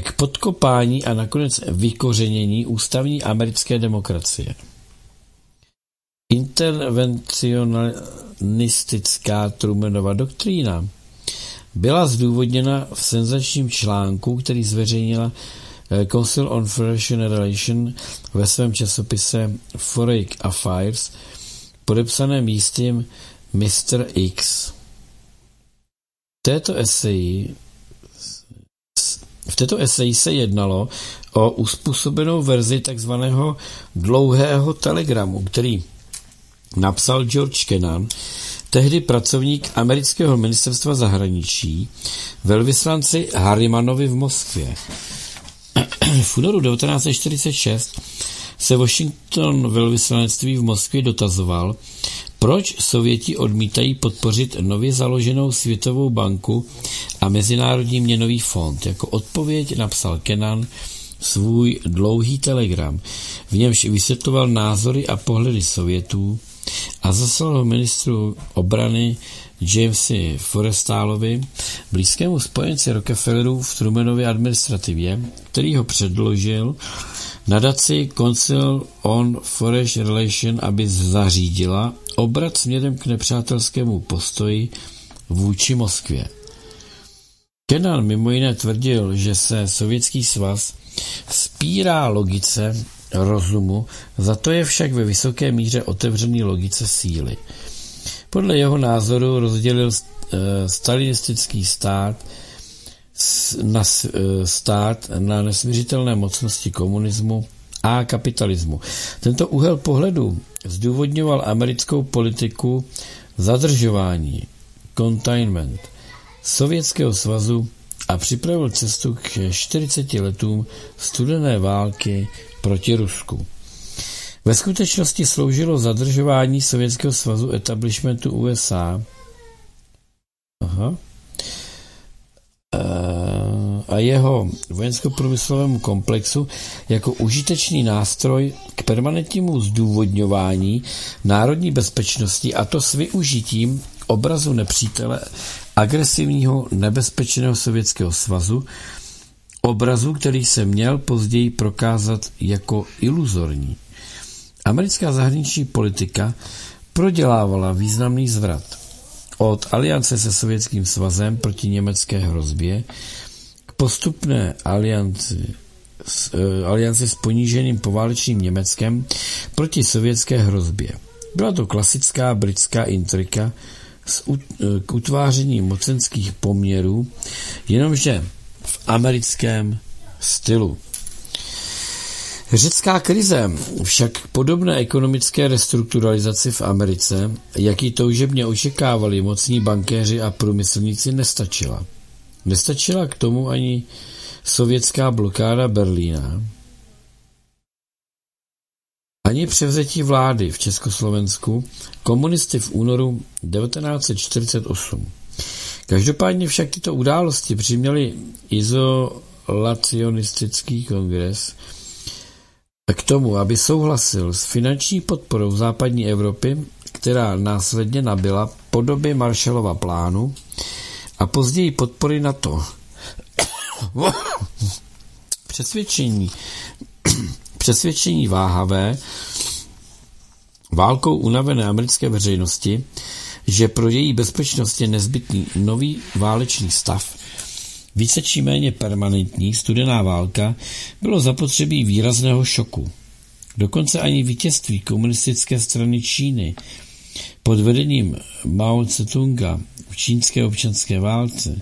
k podkopání a nakonec vykořenění ústavní americké demokracie. Intervencionistická Trumanova doktrína byla zdůvodněna v senzačním článku, který zveřejnila Eh, Council on Foreign Relations ve svém časopise Foreign Affairs podepsaném jistým Mr. X. Této eseji v této eseji se jednalo o uspůsobenou verzi takzvaného dlouhého telegramu, který napsal George Kennan, tehdy pracovník amerického ministerstva zahraničí, velvyslanci Harrimanovi v Moskvě. V únoru 1946 se Washington velvyslanectví v Moskvě dotazoval, proč Sověti odmítají podpořit nově založenou Světovou banku a Mezinárodní měnový fond. Jako odpověď napsal Kenan svůj dlouhý telegram, v němž vysvětloval názory a pohledy Sovětů a zaslal ho ministru obrany Jamesi Forestálovi, blízkému spojenci Rockefellerů v Trumanově administrativě, který ho předložil nadaci Council on Foreign Relation, aby zařídila obrat směrem k nepřátelskému postoji vůči Moskvě. Kenan mimo jiné tvrdil, že se Sovětský svaz spírá logice rozumu, za to je však ve vysoké míře otevřený logice síly. Podle jeho názoru rozdělil eh, stalinistický stát na eh, stát na nesměřitelné mocnosti komunismu a kapitalismu. Tento úhel pohledu zdůvodňoval americkou politiku zadržování, containment, Sovětského svazu a připravil cestu k 40 letům studené války proti Rusku. Ve skutečnosti sloužilo zadržování Sovětského svazu establishmentu USA Aha. E, a jeho vojensko-průmyslovému komplexu jako užitečný nástroj k permanentnímu zdůvodňování národní bezpečnosti a to s využitím obrazu nepřítele agresivního nebezpečného Sovětského svazu, obrazu, který se měl později prokázat jako iluzorní. Americká zahraniční politika prodělávala významný zvrat. Od aliance se Sovětským svazem proti německé hrozbě k postupné alianci s, uh, alianci s poníženým poválečným Německem proti sovětské hrozbě. Byla to klasická britská intrika s, uh, k utváření mocenských poměrů, jenomže v americkém stylu. Řecká krize však podobné ekonomické restrukturalizaci v Americe, jaký toužebně očekávali mocní bankéři a průmyslníci, nestačila. Nestačila k tomu ani sovětská blokáda Berlína, ani převzetí vlády v Československu komunisty v únoru 1948. Každopádně však tyto události přiměly izolacionistický kongres k tomu, aby souhlasil s finanční podporou západní Evropy, která následně nabyla podoby Marshallova plánu a později podpory NATO. Přesvědčení, přesvědčení váhavé válkou unavené americké veřejnosti, že pro její bezpečnost je nezbytný nový válečný stav, více či méně permanentní studená válka, bylo zapotřebí výrazného šoku. Dokonce ani vítězství komunistické strany Číny pod vedením Mao Tse-tunga v čínské občanské válce,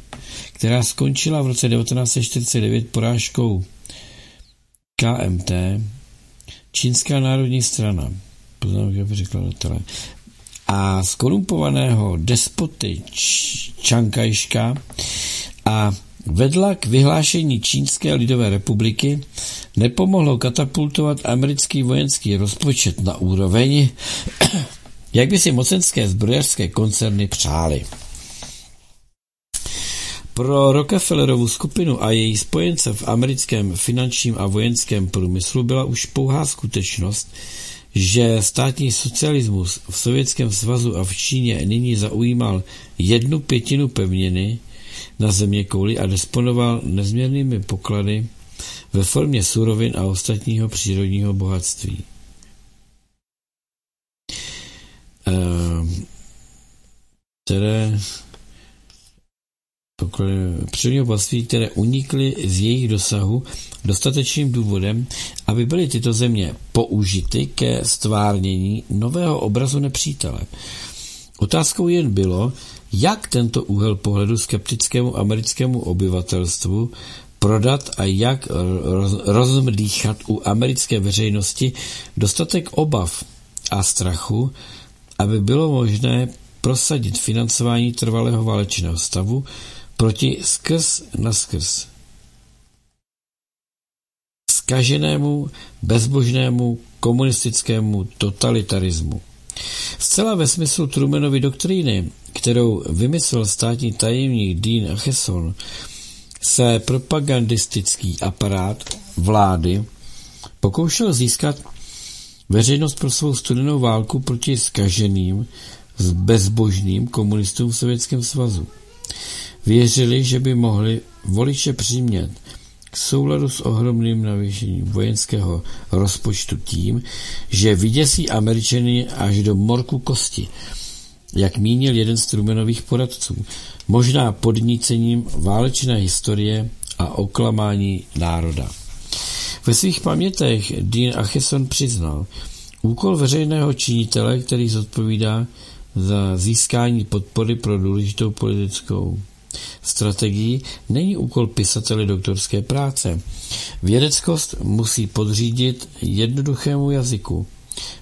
která skončila v roce 1949 porážkou KMT, Čínská národní strana, poznámka překladatele, a skorumpovaného despoty Čankajška a vedla k vyhlášení Čínské lidové republiky, nepomohlo katapultovat americký vojenský rozpočet na úroveň, jak by si mocenské zbrojařské koncerny přáli. Pro Rockefellerovu skupinu a její spojence v americkém finančním a vojenském průmyslu byla už pouhá skutečnost, že státní socialismus v Sovětském svazu a v Číně nyní zaujímal jednu pětinu pevniny na země kouli a disponoval nezměrnými poklady ve formě surovin a ostatního přírodního bohatství. Ehm, které přírodního bohatství, které unikly z jejich dosahu dostatečným důvodem, aby byly tyto země použity ke stvárnění nového obrazu nepřítele. Otázkou jen bylo, jak tento úhel pohledu skeptickému americkému obyvatelstvu prodat a jak rozmdýchat u americké veřejnosti dostatek obav a strachu, aby bylo možné prosadit financování trvalého válečného stavu proti skrz na skrz skaženému, bezbožnému komunistickému totalitarismu. Zcela ve smyslu Trumanovy doktríny, kterou vymyslel státní tajemník Dean Acheson, se propagandistický aparát vlády pokoušel získat veřejnost pro svou studenou válku proti skaženým, bezbožným komunistům v Sovětském svazu. Věřili, že by mohli voliče přimět k souladu s ohromným navýšením vojenského rozpočtu tím, že vyděsí Američany až do morku kosti, jak mínil jeden z Trumanových poradců, možná podnícením válečné historie a oklamání národa. Ve svých pamětech Dean Acheson přiznal, úkol veřejného činitele, který zodpovídá za získání podpory pro důležitou politickou strategii není úkol pisatele doktorské práce. Vědeckost musí podřídit jednoduchému jazyku,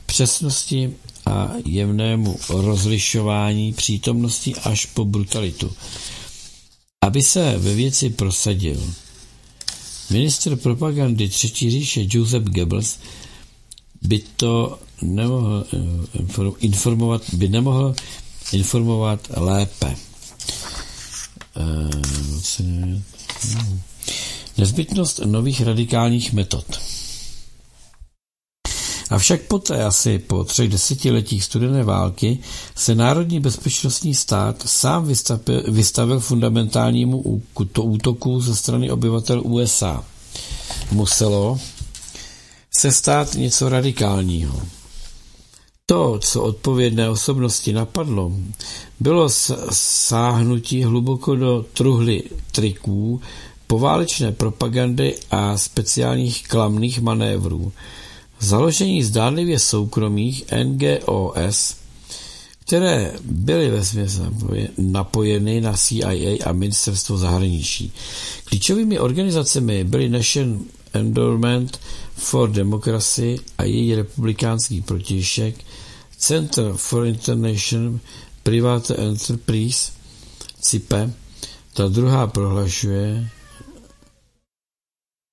přesnosti a jemnému rozlišování přítomnosti až po brutalitu. Aby se ve věci prosadil, ministr propagandy Třetí říše Joseph Goebbels by to nemohl eh, informovat, by nemohl informovat lépe. Eh, nezbytnost nových radikálních metod. Avšak poté, asi po třech desetiletích studené války, se Národní bezpečnostní stát sám vystavil, vystavil fundamentálnímu útoku ze strany obyvatel USA. Muselo se stát něco radikálního. To, co odpovědné osobnosti napadlo, bylo sáhnutí hluboko do truhly triků, poválečné propagandy a speciálních klamných manévrů. Založení zdánlivě soukromých NGOS, které byly ve napojeny na CIA a ministerstvo zahraničí. Klíčovými organizacemi byly National Endowment for Democracy a její republikánský protějšek Center for International Private Enterprise CIPE, ta druhá prohlašuje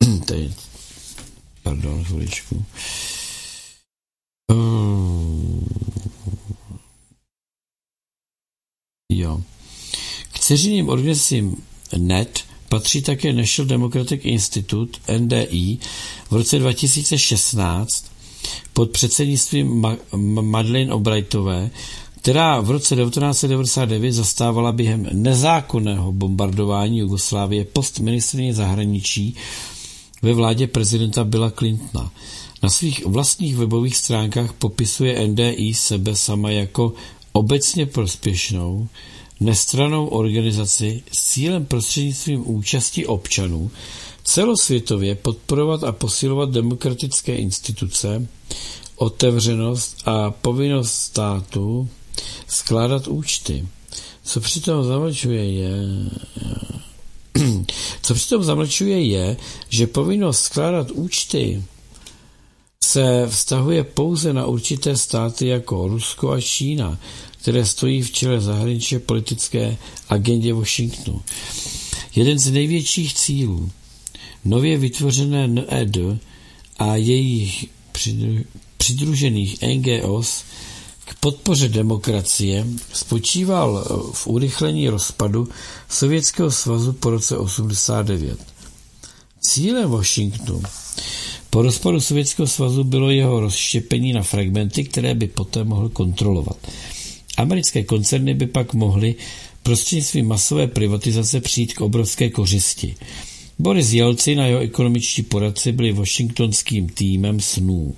pardon, chviličku, Uh, jo. K ceřiným organizacím NET patří také National Democratic Institute, NDI, v roce 2016 pod předsednictvím Ma- Madeleine Albrightové, která v roce 1999 zastávala během nezákonného bombardování Jugoslávie post ministrině zahraničí ve vládě prezidenta Billa Clintona. Na svých vlastních webových stránkách popisuje NDI sebe sama jako obecně prospěšnou, nestranou organizaci s cílem prostřednictvím účasti občanů celosvětově podporovat a posilovat demokratické instituce, otevřenost a povinnost státu skládat účty. Co přitom zamlčuje je, co přitom zamlčuje je, že povinnost skládat účty se vztahuje pouze na určité státy jako Rusko a Čína, které stojí v čele zahraničně politické agendě Washingtonu. Jeden z největších cílů nově vytvořené NED a jejich přidružených NGOs k podpoře demokracie spočíval v urychlení rozpadu Sovětského svazu po roce 89. Cílem Washingtonu po rozpadu Sovětského svazu bylo jeho rozštěpení na fragmenty, které by poté mohl kontrolovat. Americké koncerny by pak mohly prostřednictvím masové privatizace přijít k obrovské kořisti. Boris Jelcin a jeho ekonomičtí poradci byli washingtonským týmem snů.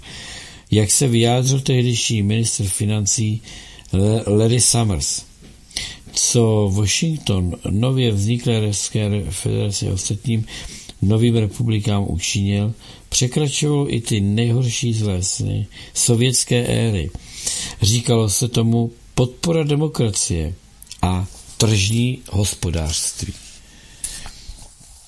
Jak se vyjádřil tehdejší ministr financí Larry Summers. Co Washington nově vzniklé Ruské federaci a ostatním novým republikám učinil, překračovalo i ty nejhorší zlé sny sovětské éry. Říkalo se tomu podpora demokracie a tržní hospodářství.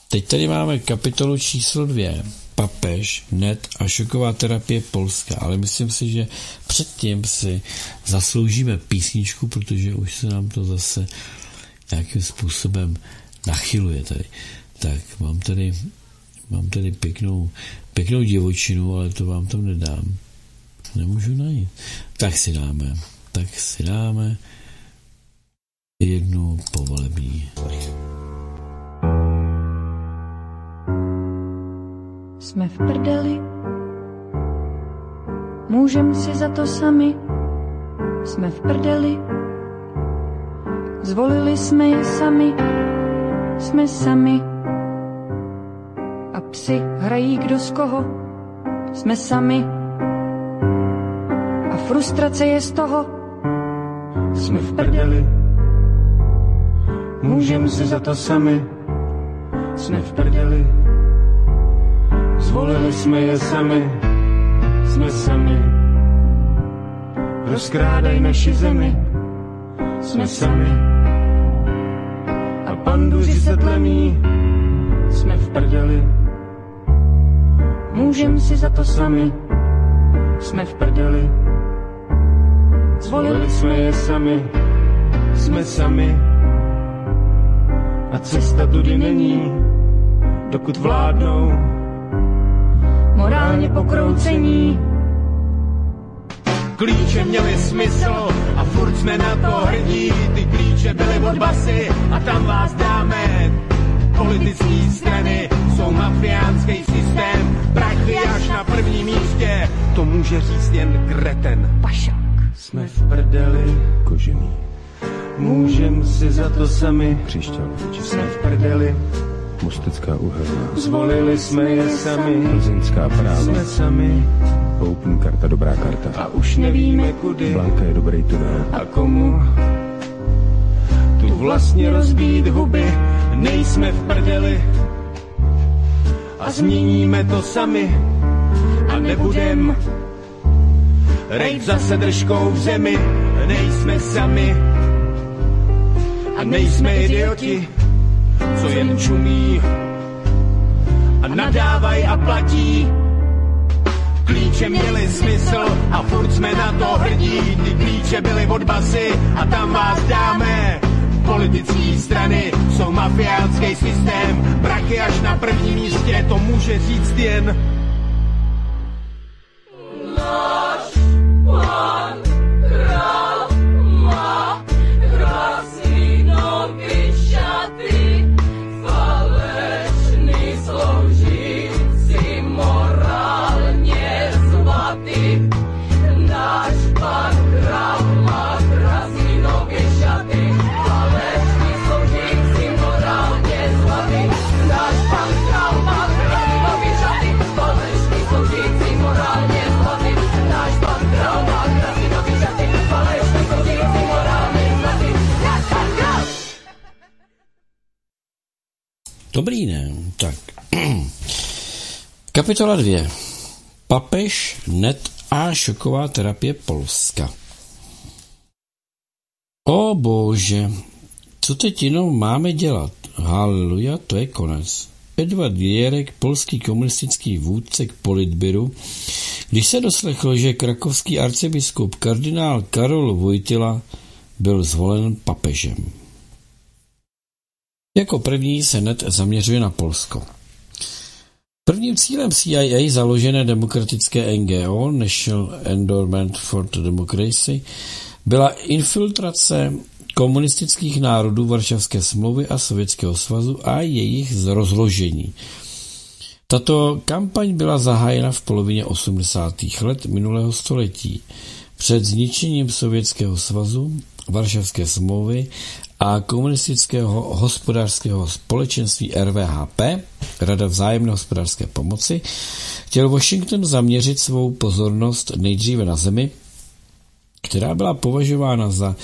Teď tady máme kapitolu číslo dvě, papež, net a šoková terapie Polska, ale myslím si, že předtím si zasloužíme písničku, protože už se nám to zase nějakým způsobem nachyluje tady. Tak mám tady, mám tady pěknou, pěknou divočinu, ale to vám tam nedám. Nemůžu najít. Tak si dáme, tak si dáme jednu povolební. Jsme v prdeli, můžem si za to sami, jsme v prdeli, zvolili jsme je sami, jsme sami. A psi hrají kdo z koho, jsme sami. A frustrace je z toho, jsme v prdeli. Můžem si za to sami, jsme v prdeli. Zvolili jsme je sami, jsme sami. Rozkrádaj naši zemi, jsme sami. A panduři se tlemí, jsme v prdeli. můžem si za to sami, jsme v prdeli. Zvolili jsme je sami, jsme sami. A cesta tudy není, dokud vládnou morálně pokroucení. Klíče měly smysl a furt jsme na to hrdí. Ty klíče byly od basy a tam vás dáme. Politické strany jsou mafiánský systém, prachy až na prvním místě. To může říct jen kreten. Pašák. Jsme v prdeli kožený. Můžem si za to sami. Příšťal, Jsme v prdeli. Mostecká uhelná, Zvolili jsme je sami. Plzeňská práva, Jsme sami. Open karta, dobrá karta. A už nevíme kudy. Blanka je dobrý tunel. a komu? Tu vlastně rozbít huby, nejsme v prdeli. A změníme to sami. a nebudem rejt zase držkou v zemi, nejsme sami. A nejsme idioti, co jen čumí a nadávaj a platí. Klíče měly smysl a furt jsme na to hrdí. Ty klíče byly od basy a tam vás dáme. Politické strany jsou mafiánský systém, prachy až na prvním místě, to může říct jen Dobrý, ne? Tak. Kapitola 2. Papež, net a šoková terapie Polska. O bože, co teď jenom máme dělat? Haleluja, to je konec. Edvard Věrek, polský komunistický vůdce k politbyru, když se doslechl, že krakovský arcibiskup kardinál Karol Vojtila byl zvolen papežem. Jako první se net zaměřuje na Polsko. Prvním cílem CIA založené demokratické NGO National Endowment for Democracy byla infiltrace komunistických národů Varšavské smlouvy a Sovětského svazu a jejich rozložení. Tato kampaň byla zahájena v polovině 80. let minulého století před zničením Sovětského svazu, Varšavské smlouvy a komunistického hospodářského společenství RVHP, Rada vzájemné hospodářské pomoci, chtěl Washington zaměřit svou pozornost nejdříve na zemi, která byla považována za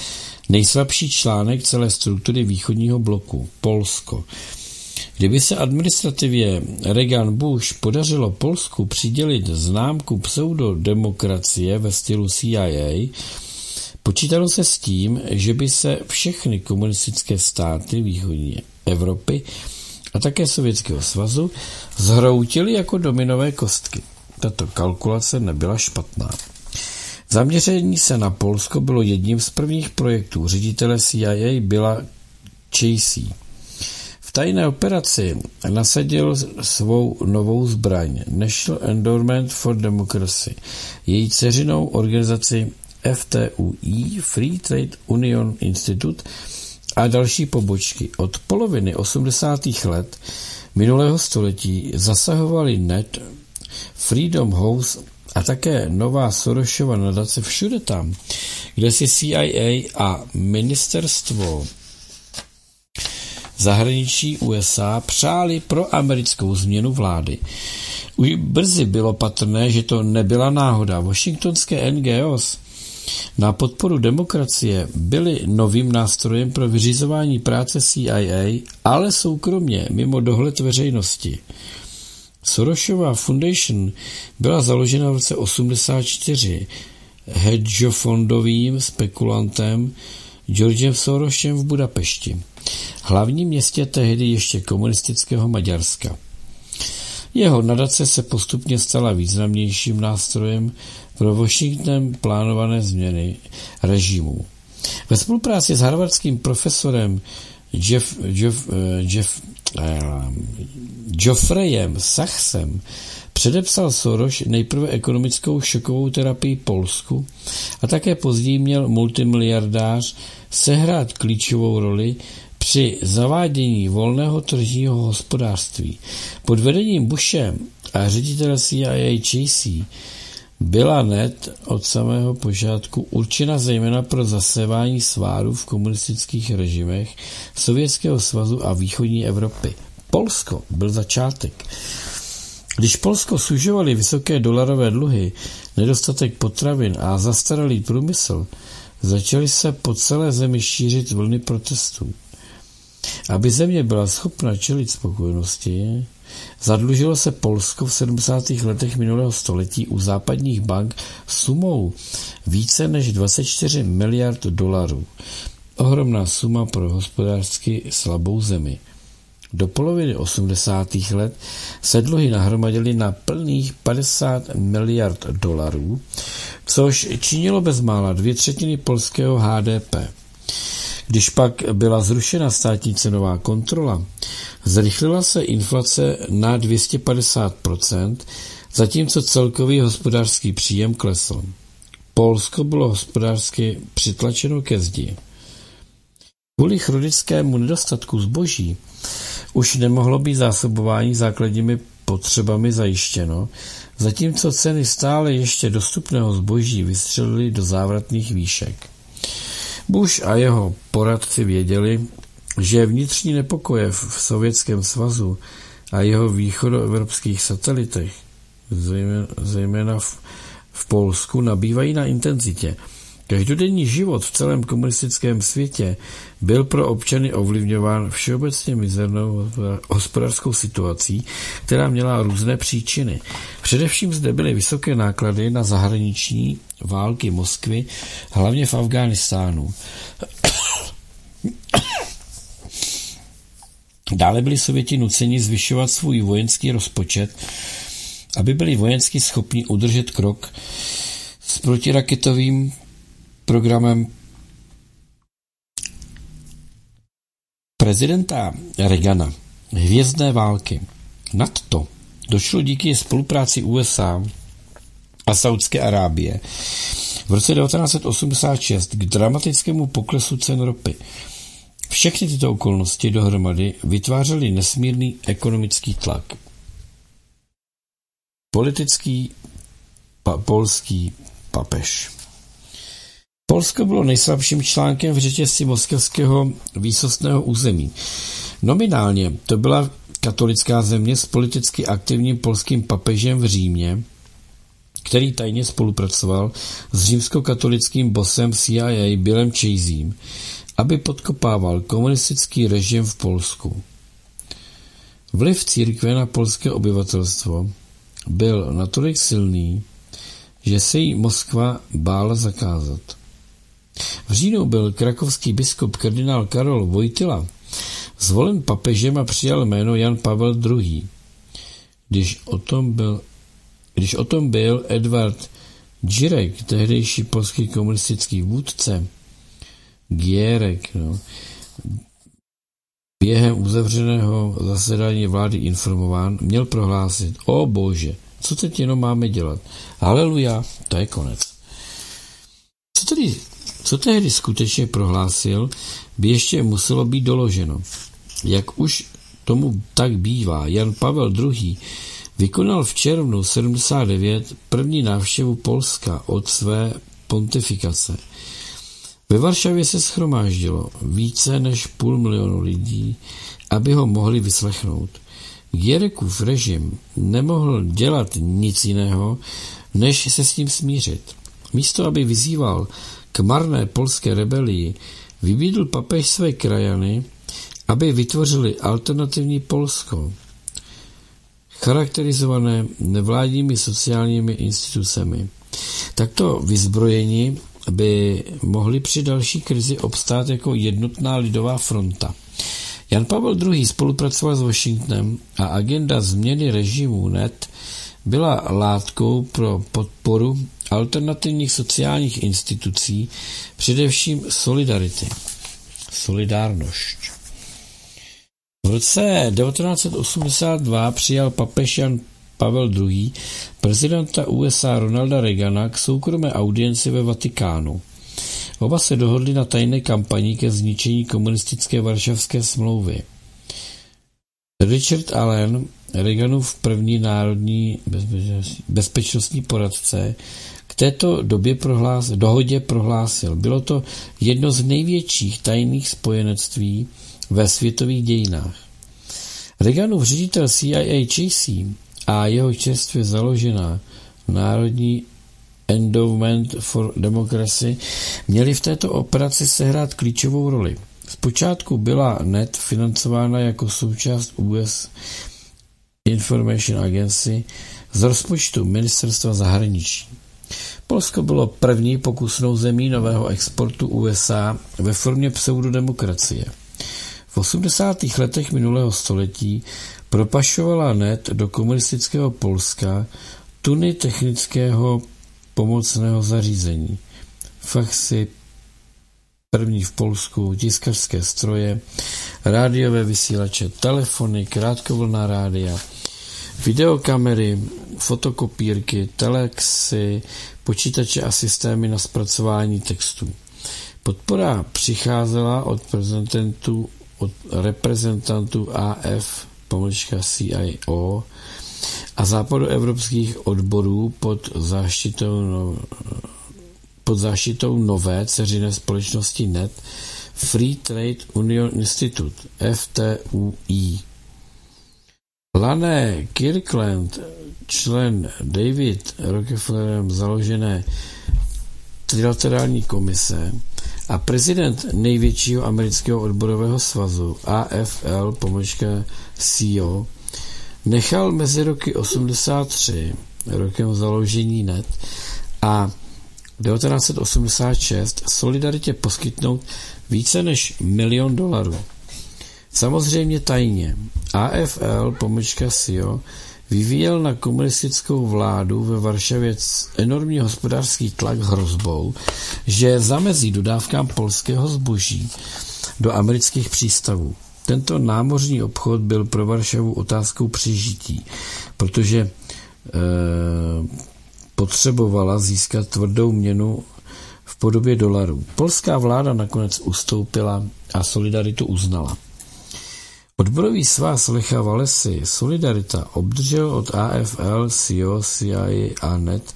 nejslabší článek celé struktury východního bloku, Polsko. Kdyby se administrativě Reagan Bush podařilo Polsku přidělit známku pseudodemokracie ve stylu CIA, počítalo se s tím, že by se všechny komunistické státy východní Evropy a také Sovětského svazu zhroutily jako dominové kostky. Tato kalkulace nebyla špatná. Zaměření se na Polsko bylo jedním z prvních projektů ředitele CIA byla Chasey. V tajné operaci nasadil svou novou zbraň National Endowment for Democracy, její ceřinou organizaci FTUI, Free Trade Union Institute a další pobočky. Od poloviny 80. let minulého století zasahovali NET, Freedom House a také nová Sorošova nadace všude tam, kde si CIA a ministerstvo zahraničí USA přáli pro americkou změnu vlády. Už brzy bylo patrné, že to nebyla náhoda. Washingtonské NGOs na podporu demokracie byly novým nástrojem pro vyřizování práce CIA, ale soukromně mimo dohled veřejnosti. Sorosova Foundation byla založena v roce 84 hedžofondovým spekulantem Georgem Sorosem v Budapešti, hlavním městě tehdy ještě komunistického Maďarska. Jeho nadace se postupně stala významnějším nástrojem pro Washington plánované změny režimu. Ve spolupráci s harvardským profesorem Jeff, Jeff, Jeff Geoffreyem Sachsem předepsal Soros nejprve ekonomickou šokovou terapii Polsku a také později měl multimiliardář sehrát klíčovou roli při zavádění volného tržního hospodářství. Pod vedením Bushe a ředitele CIA Chasey byla net od samého počátku určena zejména pro zasévání svárů v komunistických režimech Sovětského svazu a východní Evropy. Polsko byl začátek. Když Polsko sužovali vysoké dolarové dluhy, nedostatek potravin a zastaralý průmysl, začaly se po celé zemi šířit vlny protestů. Aby země byla schopna čelit spokojenosti, zadlužilo se Polsko v 70. letech minulého století u západních bank sumou více než 24 miliard dolarů. Ohromná suma pro hospodářsky slabou zemi. Do poloviny 80. let se dluhy nahromadily na plných 50 miliard dolarů, což činilo bezmála dvě třetiny polského HDP. Když pak byla zrušena státní cenová kontrola, zrychlila se inflace na 250%, zatímco celkový hospodářský příjem klesl. Polsko bylo hospodářsky přitlačeno ke zdi. Kvůli chronickému nedostatku zboží už nemohlo být zásobování základními potřebami zajištěno, zatímco ceny stále ještě dostupného zboží vystřelily do závratných výšek. Bush a jeho poradci věděli, že vnitřní nepokoje v Sovětském svazu a jeho východoevropských satelitech, zejména v, v Polsku, nabývají na intenzitě. Každodenní život v celém komunistickém světě byl pro občany ovlivňován všeobecně mizernou hospodářskou situací, která měla různé příčiny. Především zde byly vysoké náklady na zahraniční války Moskvy, hlavně v Afghánistánu. Dále byli Sověti nuceni zvyšovat svůj vojenský rozpočet, aby byli vojensky schopni udržet krok s protiraketovým programem prezidenta Reagana hvězdné války. Nad to došlo díky spolupráci USA a Saudské Arábie v roce 1986 k dramatickému poklesu cen ropy. Všechny tyto okolnosti dohromady vytvářely nesmírný ekonomický tlak. Politický pa, polský papež. Polsko bylo nejslabším článkem v řetězci moskevského výsostného území. Nominálně to byla katolická země s politicky aktivním polským papežem v Římě, který tajně spolupracoval s římskokatolickým bosem CIA Billem Chasem, aby podkopával komunistický režim v Polsku. Vliv církve na polské obyvatelstvo byl natolik silný, že se jí Moskva bála zakázat. V říjnu byl krakovský biskup kardinál Karol Vojtila zvolen papežem a přijal jméno Jan Pavel II. Když o tom byl, když o tom byl Edward Girek, tehdejší polský komunistický vůdce, Gierek, no, během uzavřeného zasedání vlády informován, měl prohlásit, o bože, co teď jenom máme dělat? Haleluja, to je konec. Co tedy, co tehdy skutečně prohlásil, by ještě muselo být doloženo. Jak už tomu tak bývá, Jan Pavel II. vykonal v červnu 79 první návštěvu Polska od své pontifikace. Ve Varšavě se schromáždilo více než půl milionu lidí, aby ho mohli vyslechnout. Gierekův režim nemohl dělat nic jiného, než se s tím smířit. Místo, aby vyzýval k marné polské rebelii, vybídl papež své krajany, aby vytvořili alternativní Polsko, charakterizované nevládními sociálními institucemi. Takto vyzbrojeni by mohli při další krizi obstát jako jednotná lidová fronta. Jan Pavel II. spolupracoval s Washingtonem a agenda změny režimu NET byla látkou pro podporu alternativních sociálních institucí, především solidarity. Solidárnošť. V roce 1982 přijal papež Jan Pavel II. prezidenta USA Ronalda Reagana k soukromé audienci ve Vatikánu. Oba se dohodli na tajné kampani ke zničení komunistické varšavské smlouvy. Richard Allen, Reaganův první národní bezpečnostní poradce, k této době prohlás, dohodě prohlásil, bylo to jedno z největších tajných spojenectví ve světových dějinách. Reaganův ředitel CIA Chasey a jeho čerstvě založená Národní Endowment for Democracy měli v této operaci sehrát klíčovou roli. Zpočátku byla NET financována jako součást US Information Agency z rozpočtu Ministerstva zahraničí. Polsko bylo první pokusnou zemí nového exportu USA ve formě pseudodemokracie. V 80. letech minulého století propašovala NET do komunistického Polska tuny technického pomocného zařízení. Faxy, první v Polsku, tiskařské stroje, rádiové vysílače, telefony, krátkovlná rádia, videokamery, fotokopírky, telexy, počítače a systémy na zpracování textů. Podpora přicházela od reprezentantů, od reprezentantů AF, pomlčka CIO, a západoevropských odborů pod záštitou, no, pod záštitou nové ceřiné společnosti NET Free Trade Union Institute FTUI. Lané Kirkland, člen David Rockefellerem založené trilaterální komise a prezident největšího amerického odborového svazu AFL, pomlčka CEO, nechal mezi roky 83, rokem založení NET, a 1986 Solidaritě poskytnout více než milion dolarů. Samozřejmě tajně. AFL, pomlčka SIO, vyvíjel na komunistickou vládu ve Varšavě enormní hospodářský tlak hrozbou, že zamezí dodávkám polského zboží do amerických přístavů. Tento námořní obchod byl pro Varšavu otázkou přežití, protože e, potřebovala získat tvrdou měnu podobě dolarů. Polská vláda nakonec ustoupila a solidaritu uznala. Odborový svaz Lecha Valesy Solidarita obdržel od AFL, CEO, CIA a NET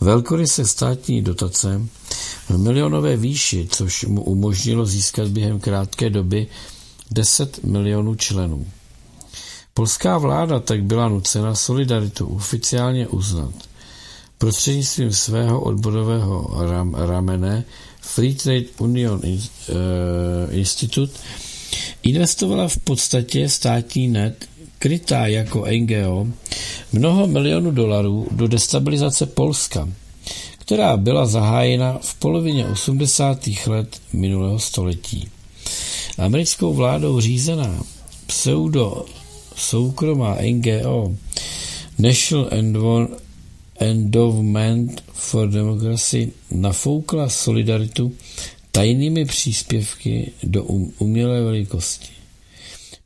velkoryse státní dotace v milionové výši, což mu umožnilo získat během krátké doby 10 milionů členů. Polská vláda tak byla nucena solidaritu oficiálně uznat. Prostřednictvím svého odborového ram, ramene Free Trade Union uh, Institute investovala v podstatě státní net, krytá jako NGO, mnoho milionů dolarů do destabilizace Polska, která byla zahájena v polovině 80. let minulého století. Americkou vládou řízená pseudo soukromá NGO National Endowment for Democracy nafoukla solidaritu tajnými příspěvky do um, umělé velikosti.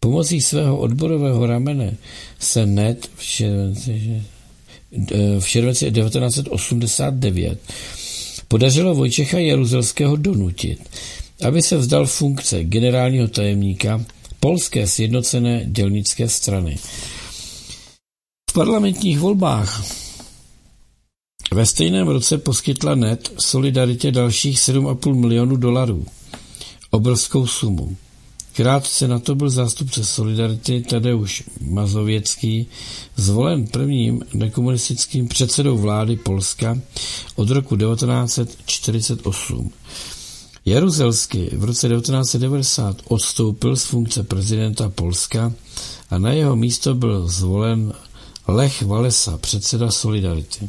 Pomocí svého odborového ramene se NET v červenci, v červenci 1989 podařilo Vojčecha Jaruzelského donutit, aby se vzdal funkce generálního tajemníka Polské sjednocené dělnické strany. V parlamentních volbách ve stejném roce poskytla NET Solidaritě dalších 7,5 milionů dolarů. Obrovskou sumu. Krátce na to byl zástupce Solidarity Tadeusz Mazověcký zvolen prvním nekomunistickým předsedou vlády Polska od roku 1948. Jaruzelský v roce 1990 odstoupil z funkce prezidenta Polska a na jeho místo byl zvolen Lech Walesa, předseda Solidarity.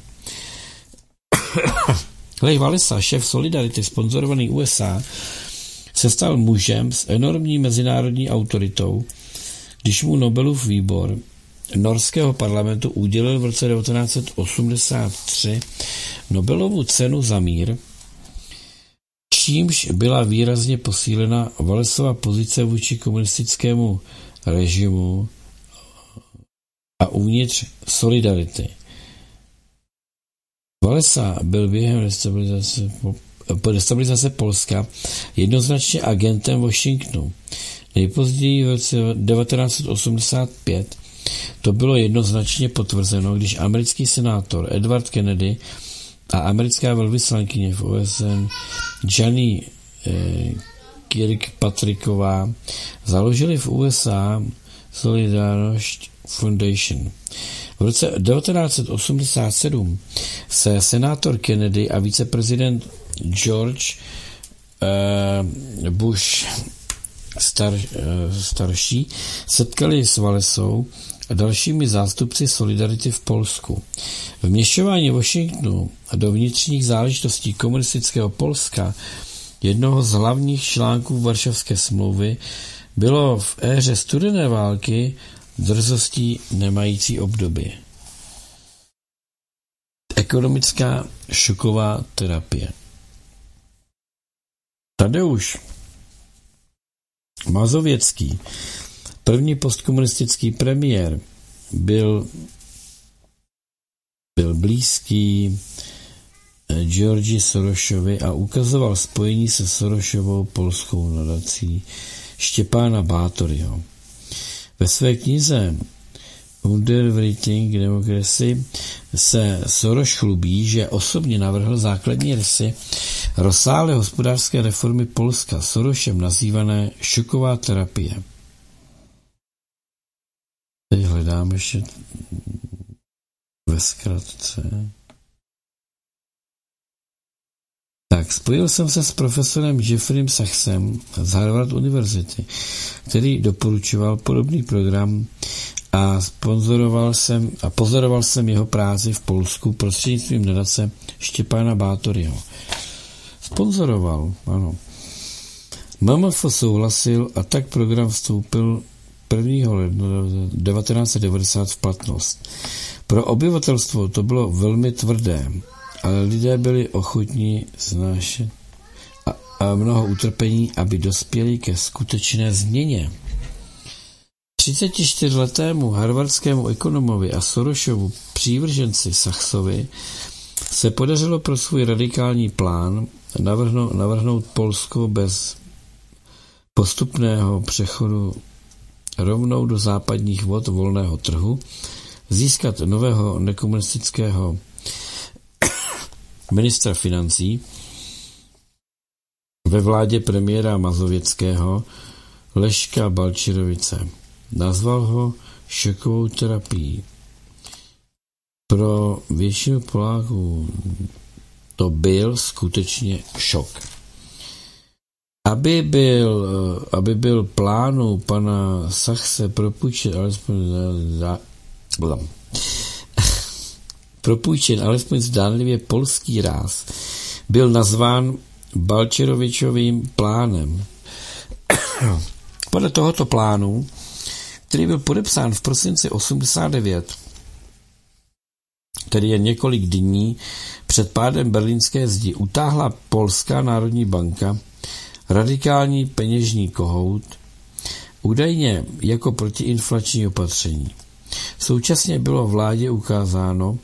Lech Walesa, šéf Solidarity, sponzorovaný USA, se stal mužem s enormní mezinárodní autoritou, když mu Nobelův výbor norského parlamentu udělil v roce 1983 Nobelovu cenu za mír, čímž byla výrazně posílena Valesova pozice vůči komunistickému režimu a uvnitř solidarity. Valesa byl během destabilizace, destabilizace Polska jednoznačně agentem Washingtonu. Nejpozději v roce 1985 to bylo jednoznačně potvrzeno, když americký senátor Edward Kennedy a americká velvyslankyně v OSN Johnny eh, Kirkpatricková založili v USA Solidarność Foundation. V roce 1987 se senátor Kennedy a viceprezident George uh, Bush star, uh, starší setkali s Valesou a dalšími zástupci Solidarity v Polsku. Vměšování Washingtonu do vnitřních záležitostí komunistického Polska, jednoho z hlavních článků Varšavské smlouvy, bylo v éře studené války drzostí nemající obdoby. Ekonomická šoková terapie. Tadeusz Mazověcký, první postkomunistický premiér, byl, byl blízký eh, Georgi Sorošovi a ukazoval spojení se Sorošovou polskou nadací Štěpána Bátoryho. Ve své knize Underwriting Democracy se Soros chlubí, že osobně navrhl základní rysy rozsáhlé hospodářské reformy Polska Sorošem nazývané šoková terapie. Teď hledám ještě ve zkratce. Tak, spojil jsem se s profesorem Jeffrem Sachsem z Harvard University, který doporučoval podobný program a sponzoroval jsem a pozoroval jsem jeho práci v Polsku prostřednictvím nadace Štěpána Bátoryho. Sponzoroval, ano. MMF souhlasil a tak program vstoupil 1. ledna 1990 v platnost. Pro obyvatelstvo to bylo velmi tvrdé, ale lidé byli ochotní znášet a, a mnoho utrpení, aby dospěli ke skutečné změně. 34-letému harvardskému ekonomovi a Sorošovu přívrženci Sachsovi se podařilo pro svůj radikální plán navrhnout, navrhnout Polsko bez postupného přechodu rovnou do západních vod volného trhu, získat nového nekomunistického ministra financí ve vládě premiéra Mazověckého Leška Balčirovice. Nazval ho šokovou terapií. Pro většinu Poláků to byl skutečně šok. Aby byl, aby byl plánu pana Sachse propůjčen alespoň za, za, propůjčen alespoň zdánlivě polský ráz, byl nazván Balčerovičovým plánem. Podle tohoto plánu, který byl podepsán v prosinci 89, tedy je několik dní před pádem berlínské zdi, utáhla Polská národní banka radikální peněžní kohout, údajně jako protiinflační opatření. Současně bylo vládě ukázáno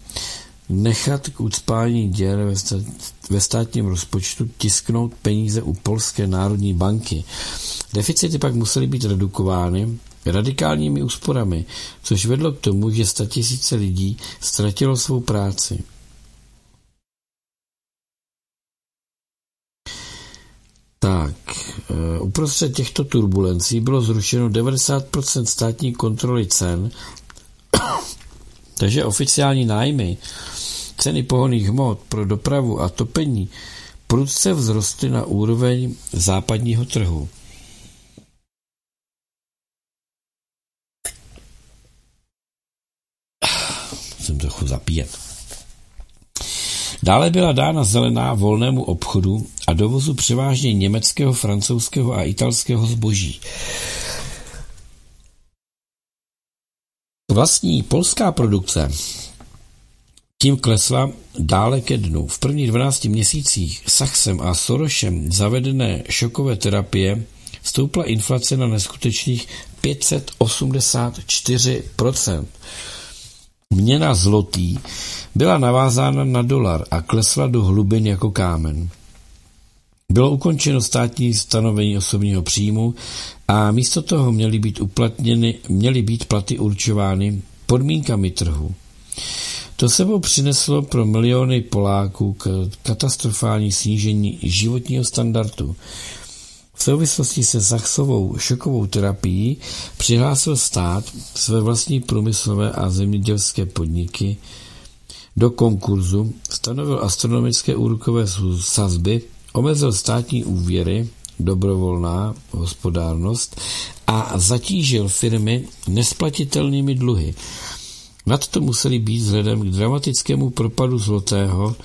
nechat k ucpání děr ve státním rozpočtu tisknout peníze u Polské národní banky. Deficity pak musely být redukovány radikálními úsporami, což vedlo k tomu, že statisíce lidí ztratilo svou práci. Tak, e, uprostřed těchto turbulencí bylo zrušeno 90% státní kontroly cen, takže oficiální nájmy, ceny pohoných hmot pro dopravu a topení prudce vzrostly na úroveň západního trhu. Musím trochu zapíjet. Dále byla dána zelená volnému obchodu a dovozu převážně německého, francouzského a italského zboží. Vlastní polská produkce tím klesla dále ke dnu. V prvních 12 měsících Sachsem a Sorošem zavedené šokové terapie stoupla inflace na neskutečných 584%. Měna zlotý byla navázána na dolar a klesla do hlubin jako kámen. Bylo ukončeno státní stanovení osobního příjmu a místo toho měly být uplatněny, měly být platy určovány podmínkami trhu. To sebou přineslo pro miliony Poláků k katastrofální snížení životního standardu. V souvislosti se Sachsovou šokovou terapií přihlásil stát své vlastní průmyslové a zemědělské podniky do konkurzu, stanovil astronomické úrokové sazby, omezil státní úvěry, dobrovolná hospodárnost a zatížil firmy nesplatitelnými dluhy. Nad to museli být vzhledem k dramatickému propadu zlotého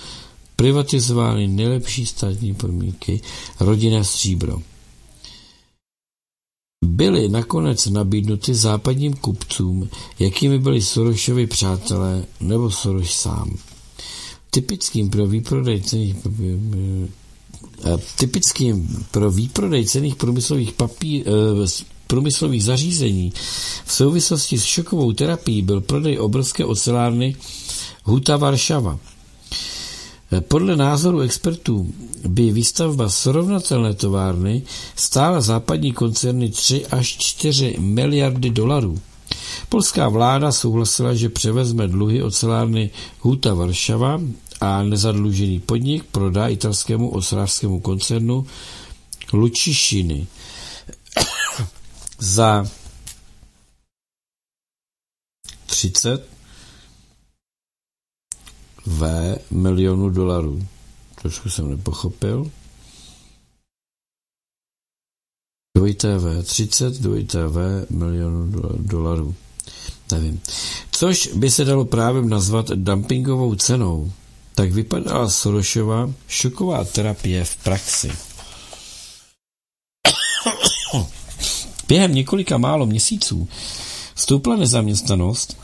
privatizovány nejlepší státní podmínky rodinné stříbro byly nakonec nabídnuty západním kupcům, jakými byli Sorošovi přátelé nebo Soroš sám. Typickým pro výprodej cených typickým pro výprodej cených průmyslových papír, eh, průmyslových zařízení v souvislosti s šokovou terapií byl prodej obrovské ocelárny Huta Varšava. Podle názoru expertů by výstavba srovnatelné továrny stála západní koncerny 3 až 4 miliardy dolarů. Polská vláda souhlasila, že převezme dluhy ocelárny Huta Varšava a nezadlužený podnik prodá italskému ocelářskému koncernu Lučišiny za 30 v milionu dolarů. trošku jsem nepochopil. Dvojité V, 30 dvojité V milionů dolarů. Nevím. Což by se dalo právě nazvat dumpingovou cenou. Tak vypadala Sorošova šoková terapie v praxi. Během několika málo měsíců stoupla nezaměstnanost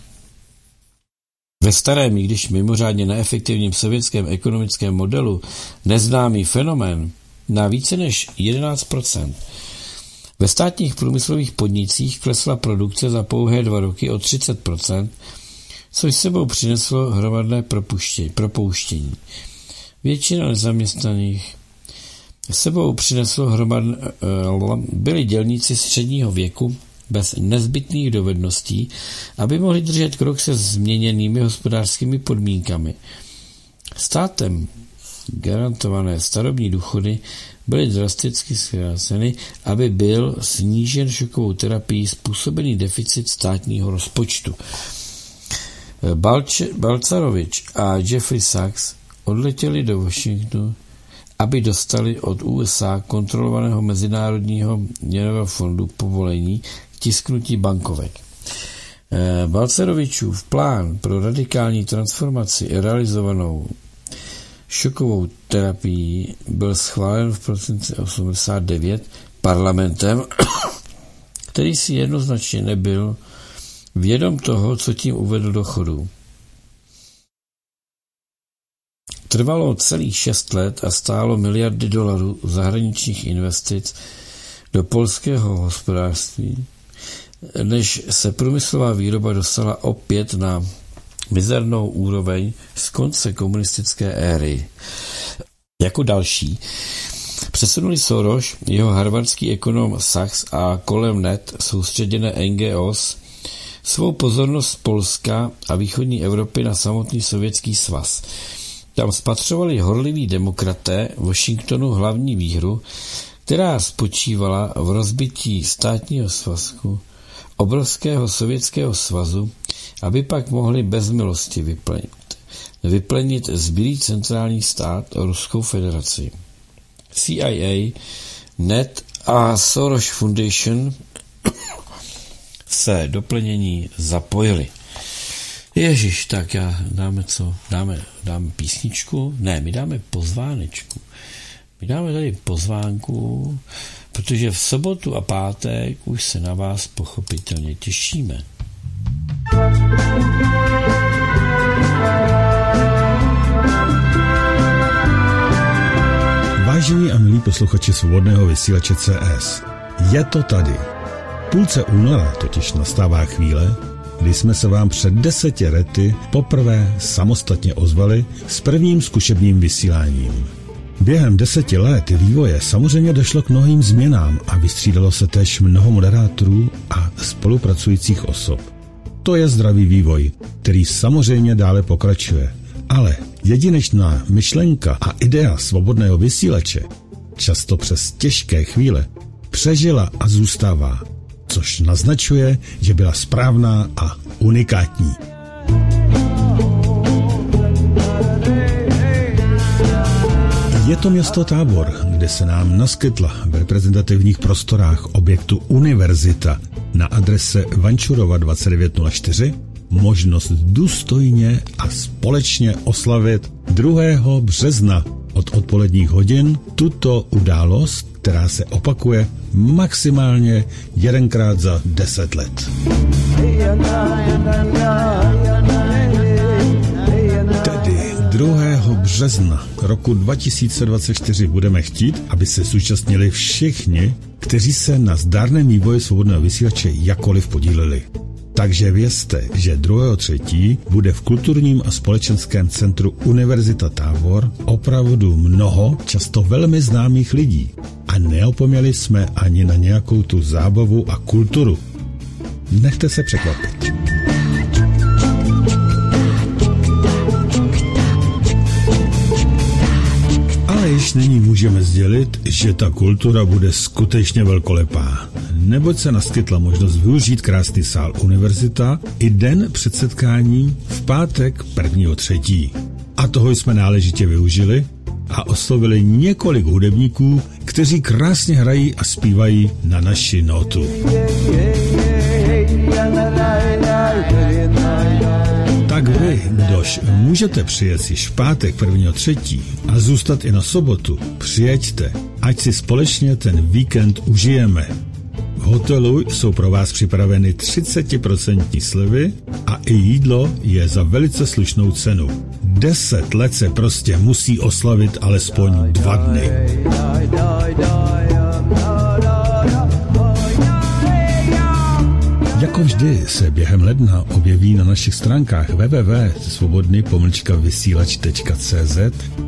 ve starém, i když mimořádně neefektivním sovětském ekonomickém modelu neznámý fenomén na více než 11% Ve státních průmyslových podnicích klesla produkce za pouhé dva roky o 30 což sebou přineslo hromadné propouštění. Většina nezaměstnaných sebou přineslo hromadné, eh, byli dělníci středního věku bez nezbytných dovedností, aby mohli držet krok se změněnými hospodářskými podmínkami. Státem garantované starobní důchody byly drasticky zkráceny, aby byl snížen šokovou terapií způsobený deficit státního rozpočtu. Balče, Balcarovič a Jeffrey Sachs odletěli do Washingtonu, aby dostali od USA kontrolovaného Mezinárodního měnového fondu povolení k tisknutí bankovek. Eh, Balcerovičův plán pro radikální transformaci realizovanou šokovou terapii byl schválen v prosinci 89 parlamentem, který si jednoznačně nebyl vědom toho, co tím uvedl do chodu. Trvalo celých šest let a stálo miliardy dolarů zahraničních investic do polského hospodářství, než se průmyslová výroba dostala opět na mizernou úroveň z konce komunistické éry. Jako další přesunuli Soros, jeho harvardský ekonom Sachs a kolem net soustředěné NGOs svou pozornost Polska a východní Evropy na samotný sovětský svaz. Tam spatřovali horliví demokraté Washingtonu hlavní výhru, která spočívala v rozbití státního svazku, obrovského sovětského svazu, aby pak mohli bez milosti vyplenit, vyplenit zbylý centrální stát Ruskou federaci. CIA, NET a Soros Foundation se doplnění zapojili. Ježíš, tak já dáme co? Dáme, dáme písničku? Ne, my dáme pozvánečku. My dáme tady pozvánku, protože v sobotu a pátek už se na vás pochopitelně těšíme. Vážení a milí posluchači svobodného vysílače CS, je to tady. Půlce února totiž nastává chvíle, kdy jsme se vám před deseti lety poprvé samostatně ozvali s prvním zkušebním vysíláním. Během deseti let vývoje samozřejmě došlo k mnohým změnám a vystřídalo se též mnoho moderátorů a spolupracujících osob. To je zdravý vývoj, který samozřejmě dále pokračuje. Ale jedinečná myšlenka a idea svobodného vysílače, často přes těžké chvíle, přežila a zůstává což naznačuje, že byla správná a unikátní. Je to město Tábor, kde se nám naskytla v reprezentativních prostorách objektu Univerzita na adrese Vančurova 2904 možnost důstojně a společně oslavit 2. března od odpoledních hodin tuto událost, která se opakuje maximálně jedenkrát za deset let. Tedy 2. března roku 2024 budeme chtít, aby se zúčastnili všichni, kteří se na zdárném vývoji svobodného vysílače jakoliv podíleli. Takže vězte, že 2.3. bude v kulturním a společenském centru Univerzita Tábor opravdu mnoho často velmi známých lidí. A neopomněli jsme ani na nějakou tu zábavu a kulturu. Nechte se překvapit. Ale již nyní můžeme sdělit, že ta kultura bude skutečně velkolepá neboť se naskytla možnost využít krásný sál univerzita i den před setkáním v pátek 1. třetí. A toho jsme náležitě využili a oslovili několik hudebníků, kteří krásně hrají a zpívají na naši notu. Tak vy, kdož můžete přijet již v pátek 1. třetí a zůstat i na sobotu, přijeďte, ať si společně ten víkend užijeme. Hotelu jsou pro vás připraveny 30% slevy a i jídlo je za velice slušnou cenu. 10 let se prostě musí oslavit alespoň dva dny. Jako vždy se během ledna objeví na našich stránkách www.svobodny vysílač.cz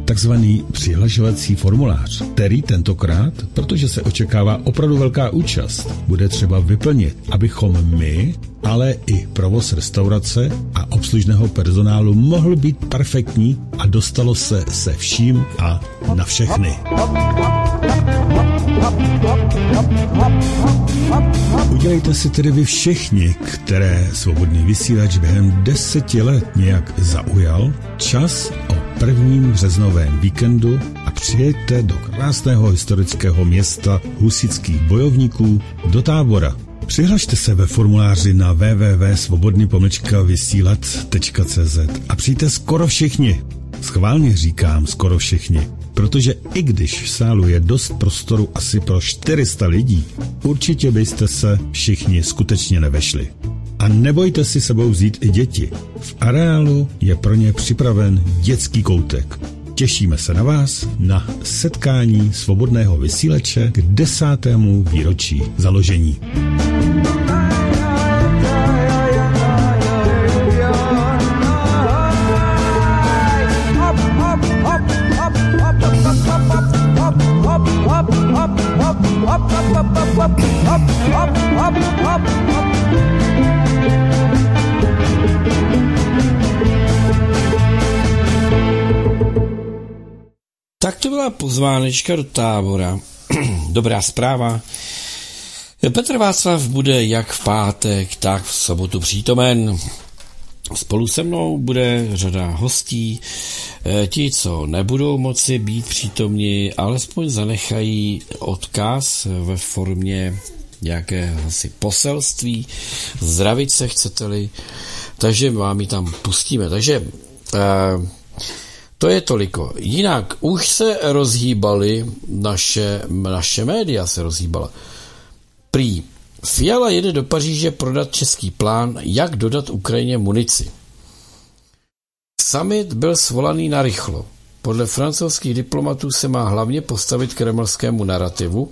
takzvaný přihlašovací formulář, který tentokrát, protože se očekává opravdu velká účast, bude třeba vyplnit, abychom my, ale i provoz restaurace a obslužného personálu mohl být perfektní a dostalo se se vším a na všechny. Udělejte si tedy vy všichni, které svobodný vysílač během deseti let nějak zaujal, čas o prvním březnovém víkendu a přijeďte do krásného historického města husických bojovníků do tábora. Přihlašte se ve formuláři na www.svobodný vysílat.cz a přijďte skoro všichni. Schválně říkám skoro všichni, protože i když v sálu je dost prostoru asi pro 400 lidí, určitě byste se všichni skutečně nevešli. A nebojte si sebou vzít i děti. V areálu je pro ně připraven dětský koutek. Těšíme se na vás na setkání svobodného vysíleče k desátému výročí založení. Pozvánečka do tábora. Dobrá zpráva. Petr Václav bude jak v pátek, tak v sobotu přítomen. Spolu se mnou bude řada hostí. E, ti, co nebudou moci být přítomni, alespoň zanechají odkaz ve formě nějaké asi poselství, zdravit se chcete-li, takže vám ji tam pustíme. Takže uh, to je toliko. Jinak už se rozhýbaly naše, naše média se rozhýbala. Prý Fiala jede do Paříže prodat český plán, jak dodat Ukrajině munici. Summit byl svolaný na rychlo. Podle francouzských diplomatů se má hlavně postavit kremlskému narrativu,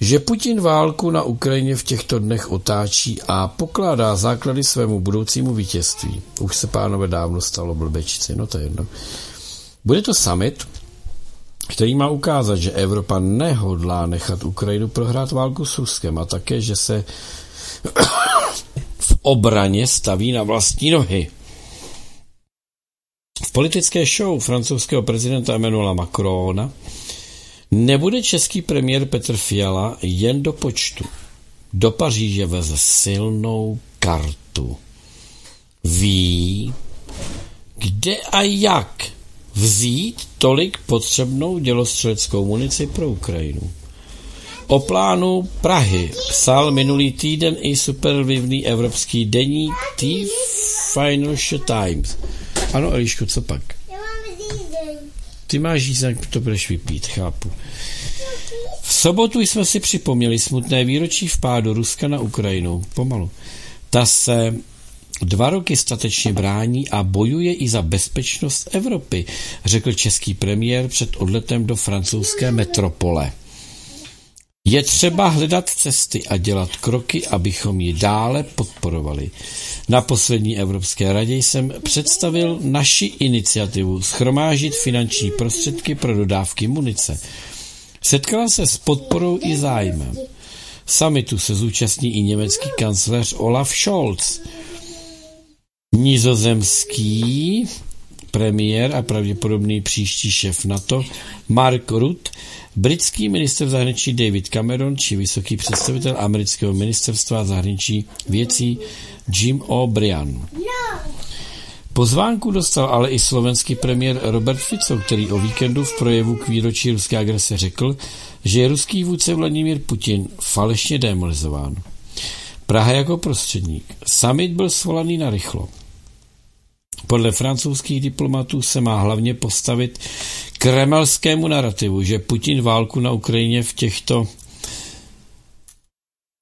že Putin válku na Ukrajině v těchto dnech otáčí a pokládá základy svému budoucímu vítězství. Už se pánové dávno stalo blbečci, no to je jedno. Bude to summit, který má ukázat, že Evropa nehodlá nechat Ukrajinu prohrát válku s Ruskem a také, že se v obraně staví na vlastní nohy. V politické show francouzského prezidenta Emmanuela Macrona nebude český premiér Petr Fiala jen do počtu. Do Paříže veze silnou kartu. Ví, kde a jak vzít tolik potřebnou dělostřeleckou munici pro Ukrajinu. O plánu Prahy psal minulý týden i supervlivný evropský deník The Financial Times. Ano, Eliško, co pak? Ty máš žízeň, to budeš vypít, chápu. V sobotu jsme si připomněli smutné výročí vpádu Ruska na Ukrajinu. Pomalu. Ta se Dva roky statečně brání a bojuje i za bezpečnost Evropy, řekl český premiér před odletem do francouzské metropole. Je třeba hledat cesty a dělat kroky, abychom ji dále podporovali. Na poslední Evropské radě jsem představil naši iniciativu schromážit finanční prostředky pro dodávky munice. Setkala se s podporou i zájmem. Samitu se zúčastní i německý kancléř Olaf Scholz. Nizozemský premiér a pravděpodobný příští šéf NATO Mark Rutte, britský minister zahraničí David Cameron či vysoký představitel amerického ministerstva zahraničí věcí Jim O'Brien. Pozvánku dostal ale i slovenský premiér Robert Fico, který o víkendu v projevu k výročí ruské agrese řekl, že je ruský vůdce Vladimír Putin falešně demolizován. Praha jako prostředník. Summit byl svolaný na rychlo. Podle francouzských diplomatů se má hlavně postavit kremelskému narrativu, že Putin válku na Ukrajině v těchto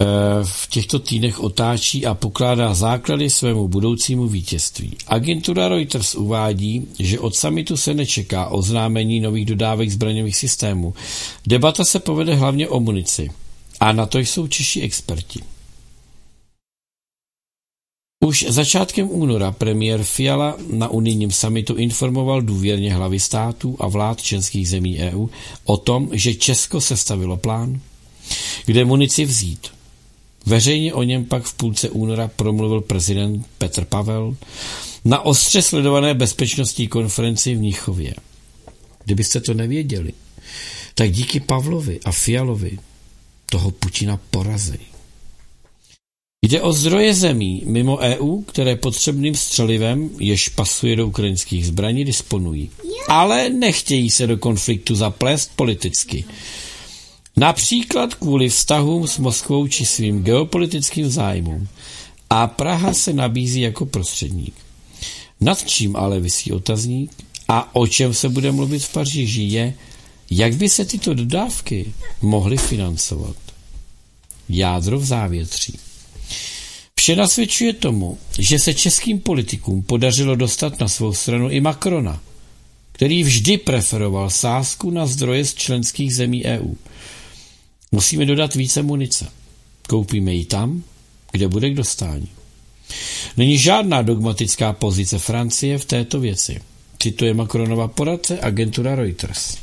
eh, v těchto týdnech otáčí a pokládá základy svému budoucímu vítězství. Agentura Reuters uvádí, že od samitu se nečeká oznámení nových dodávek zbraňových systémů. Debata se povede hlavně o munici. A na to jsou češi experti. Už začátkem února premiér Fiala na unijním samitu informoval důvěrně hlavy států a vlád českých zemí EU o tom, že Česko sestavilo plán, kde munici vzít. Veřejně o něm pak v půlce února promluvil prezident Petr Pavel na ostře sledované bezpečnostní konferenci v Níchově. Kdybyste to nevěděli, tak díky Pavlovi a Fialovi toho Putina porazí. Jde o zdroje zemí mimo EU, které potřebným střelivem, jež pasuje do ukrajinských zbraní, disponují. Ale nechtějí se do konfliktu zaplést politicky. Například kvůli vztahům s Moskvou či svým geopolitickým zájmům. A Praha se nabízí jako prostředník. Nad čím ale vysí otazník a o čem se bude mluvit v Paříži je, jak by se tyto dodávky mohly financovat. Jádro v závětří. Vše nasvědčuje tomu, že se českým politikům podařilo dostat na svou stranu i Macrona, který vždy preferoval sázku na zdroje z členských zemí EU. Musíme dodat více munice. Koupíme ji tam, kde bude k dostání. Není žádná dogmatická pozice Francie v této věci. Cituje Macronova poradce agentura Reuters.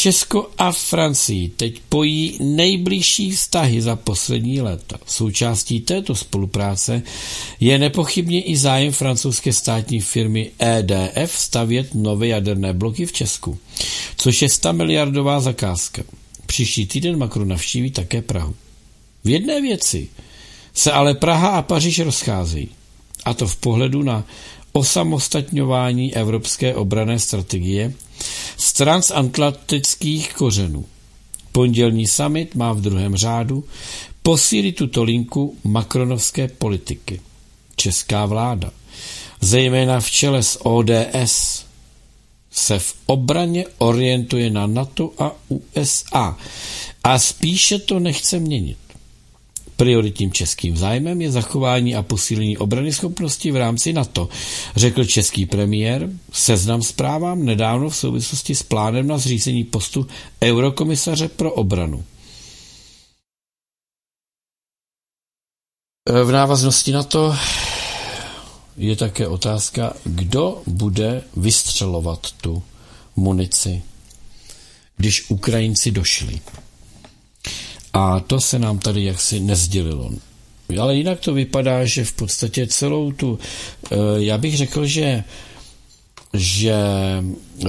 Česko a Francii teď pojí nejbližší vztahy za poslední léta. Součástí této spolupráce je nepochybně i zájem francouzské státní firmy EDF stavět nové jaderné bloky v Česku, což je 100 miliardová zakázka. Příští týden Macron navštíví také Prahu. V jedné věci se ale Praha a Paříž rozcházejí, a to v pohledu na osamostatňování evropské obrané strategie z transatlantických kořenů. Pondělní summit má v druhém řádu posílit tuto linku makronovské politiky. Česká vláda, zejména v čele s ODS, se v obraně orientuje na NATO a USA a spíše to nechce měnit. Prioritním českým zájmem je zachování a posílení obrany schopnosti v rámci NATO, řekl český premiér seznam zprávám nedávno v souvislosti s plánem na zřízení postu eurokomisaře pro obranu. V návaznosti na to je také otázka, kdo bude vystřelovat tu munici, když Ukrajinci došli. A to se nám tady jaksi nezdělilo. Ale jinak to vypadá, že v podstatě celou tu, eh, já bych řekl, že, že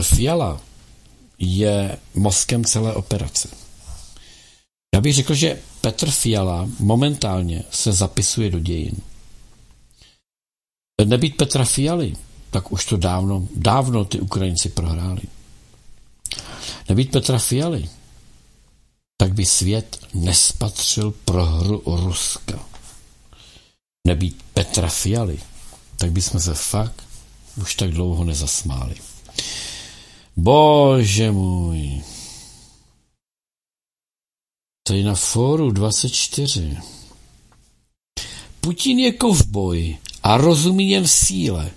Fiala je mozkem celé operace. Já bych řekl, že Petr Fiala momentálně se zapisuje do dějin. Nebýt Petra Fialy, tak už to dávno, dávno ty Ukrajinci prohráli. Nebýt Petra Fialy, tak by svět nespatřil prohru Ruska. Nebýt Petra Fialy, tak bychom se fakt už tak dlouho nezasmáli. Bože můj. Tady na fóru 24. Putin je kovboj a rozumí jen v síle.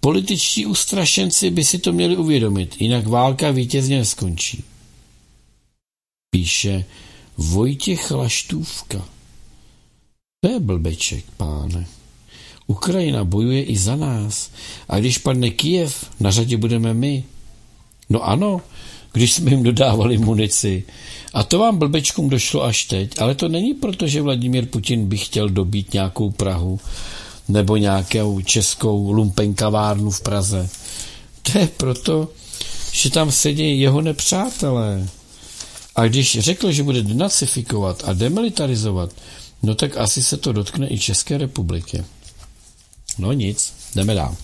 Političtí ustrašenci by si to měli uvědomit, jinak válka vítězně neskončí píše Vojtěch Laštůvka. To je blbeček, páne. Ukrajina bojuje i za nás. A když padne Kijev, na řadě budeme my. No ano, když jsme jim dodávali munici. A to vám blbečkům došlo až teď. Ale to není proto, že Vladimír Putin by chtěl dobít nějakou Prahu nebo nějakou českou lumpenkavárnu v Praze. To je proto, že tam sedí jeho nepřátelé. A když řekl, že bude denacifikovat a demilitarizovat, no tak asi se to dotkne i České republiky. No nic. jdeme dál.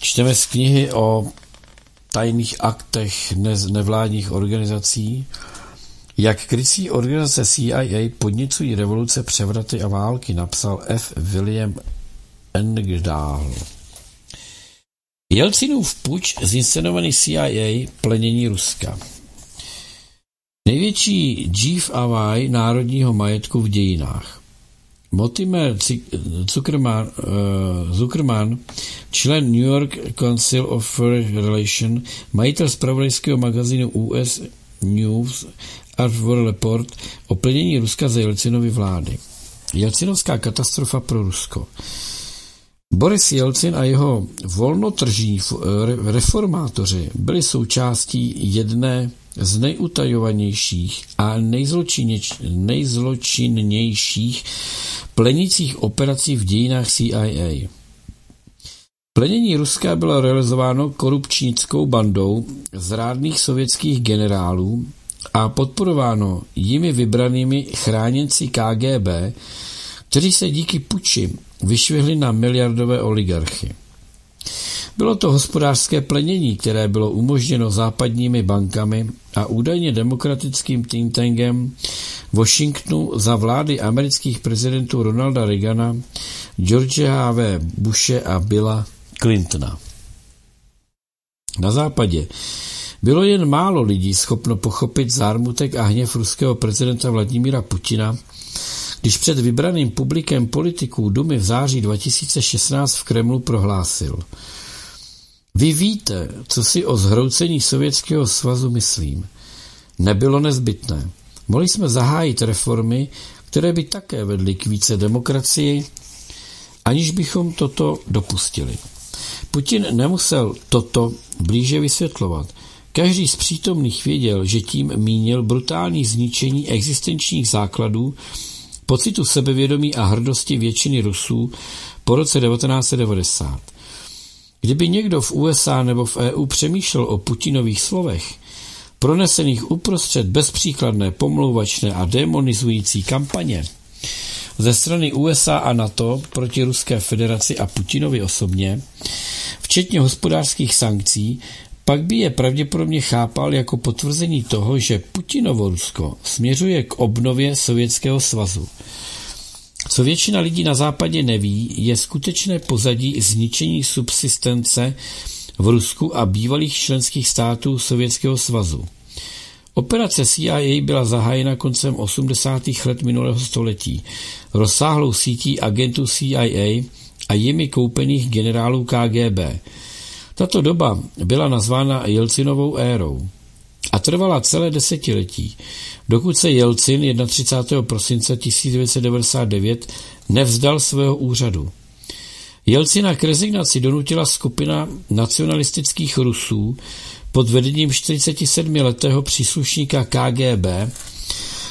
Čteme z knihy o tajných aktech nevládních organizací, jak krycí organizace CIA podnicují revoluce, převraty a války, napsal F. William Engdahl. Jelcinův puč zinscenovaný CIA plenění Ruska. Největší džív avaj národního majetku v dějinách. Mortimer Zuckerman, uh, Zuckerman, člen New York Council of Foreign Relations, majitel zpravodajského magazínu US News Art World Report o plnění Ruska za Jelcinovy vlády. Jelcinovská katastrofa pro Rusko. Boris Jelcin a jeho volnotržní reformátoři byli součástí jedné z nejutajovanějších a nejzločinnějších plenících operací v dějinách CIA. Plenění Ruska bylo realizováno korupčnickou bandou zrádných sovětských generálů a podporováno jimi vybranými chráněnci KGB, kteří se díky puči vyšvihli na miliardové oligarchy. Bylo to hospodářské plenění, které bylo umožněno západními bankami a údajně demokratickým think tankem Washingtonu za vlády amerických prezidentů Ronalda Reagana, George H.V. Bushe a Billa Clintona. Na západě bylo jen málo lidí schopno pochopit zármutek a hněv ruského prezidenta Vladimíra Putina, když před vybraným publikem politiků Dumy v září 2016 v Kremlu prohlásil Vy víte, co si o zhroucení Sovětského svazu myslím. Nebylo nezbytné. Mohli jsme zahájit reformy, které by také vedly k více demokracii, aniž bychom toto dopustili. Putin nemusel toto blíže vysvětlovat. Každý z přítomných věděl, že tím mínil brutální zničení existenčních základů, pocitu sebevědomí a hrdosti většiny Rusů po roce 1990. Kdyby někdo v USA nebo v EU přemýšlel o Putinových slovech, pronesených uprostřed bezpříkladné, pomlouvačné a demonizující kampaně, ze strany USA a NATO proti Ruské federaci a Putinovi osobně, včetně hospodářských sankcí, pak by je pravděpodobně chápal jako potvrzení toho, že Putinovo Rusko směřuje k obnově Sovětského svazu. Co většina lidí na západě neví, je skutečné pozadí zničení subsistence v Rusku a bývalých členských států Sovětského svazu. Operace CIA byla zahájena koncem 80. let minulého století rozsáhlou sítí agentů CIA a jimi koupených generálů KGB. Tato doba byla nazvána Jelcinovou érou a trvala celé desetiletí, dokud se Jelcin 31. prosince 1999 nevzdal svého úřadu. Jelcina k rezignaci donutila skupina nacionalistických Rusů pod vedením 47-letého příslušníka KGB,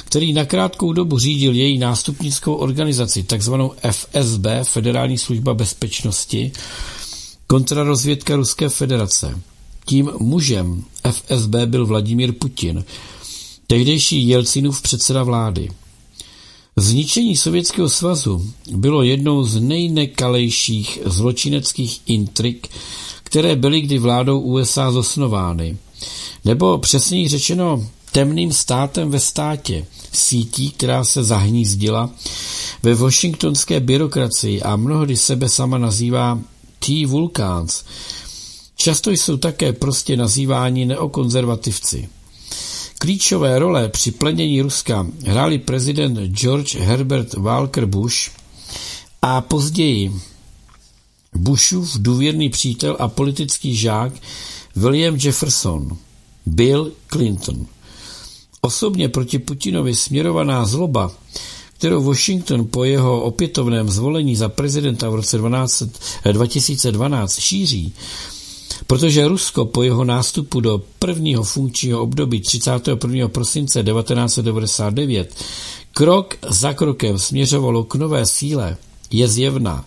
který na krátkou dobu řídil její nástupnickou organizaci, takzvanou FSB, Federální služba bezpečnosti, kontrarozvědka Ruské federace. Tím mužem FSB byl Vladimír Putin, tehdejší Jelcinův předseda vlády. Zničení Sovětského svazu bylo jednou z nejnekalejších zločineckých intrik, které byly kdy vládou USA zosnovány. Nebo přesněji řečeno temným státem ve státě, sítí, která se zahnízdila ve washingtonské byrokracii a mnohdy sebe sama nazývá T-Vulcans. Často jsou také prostě nazýváni neokonzervativci. Klíčové role při plenění Ruska hráli prezident George Herbert Walker Bush a později Bushův důvěrný přítel a politický žák William Jefferson, Bill Clinton. Osobně proti Putinovi směrovaná zloba, kterou Washington po jeho opětovném zvolení za prezidenta v roce 12, 2012 eh, šíří, protože Rusko po jeho nástupu do prvního funkčního období 31. prosince 1999 krok za krokem směřovalo k nové síle, je zjevná.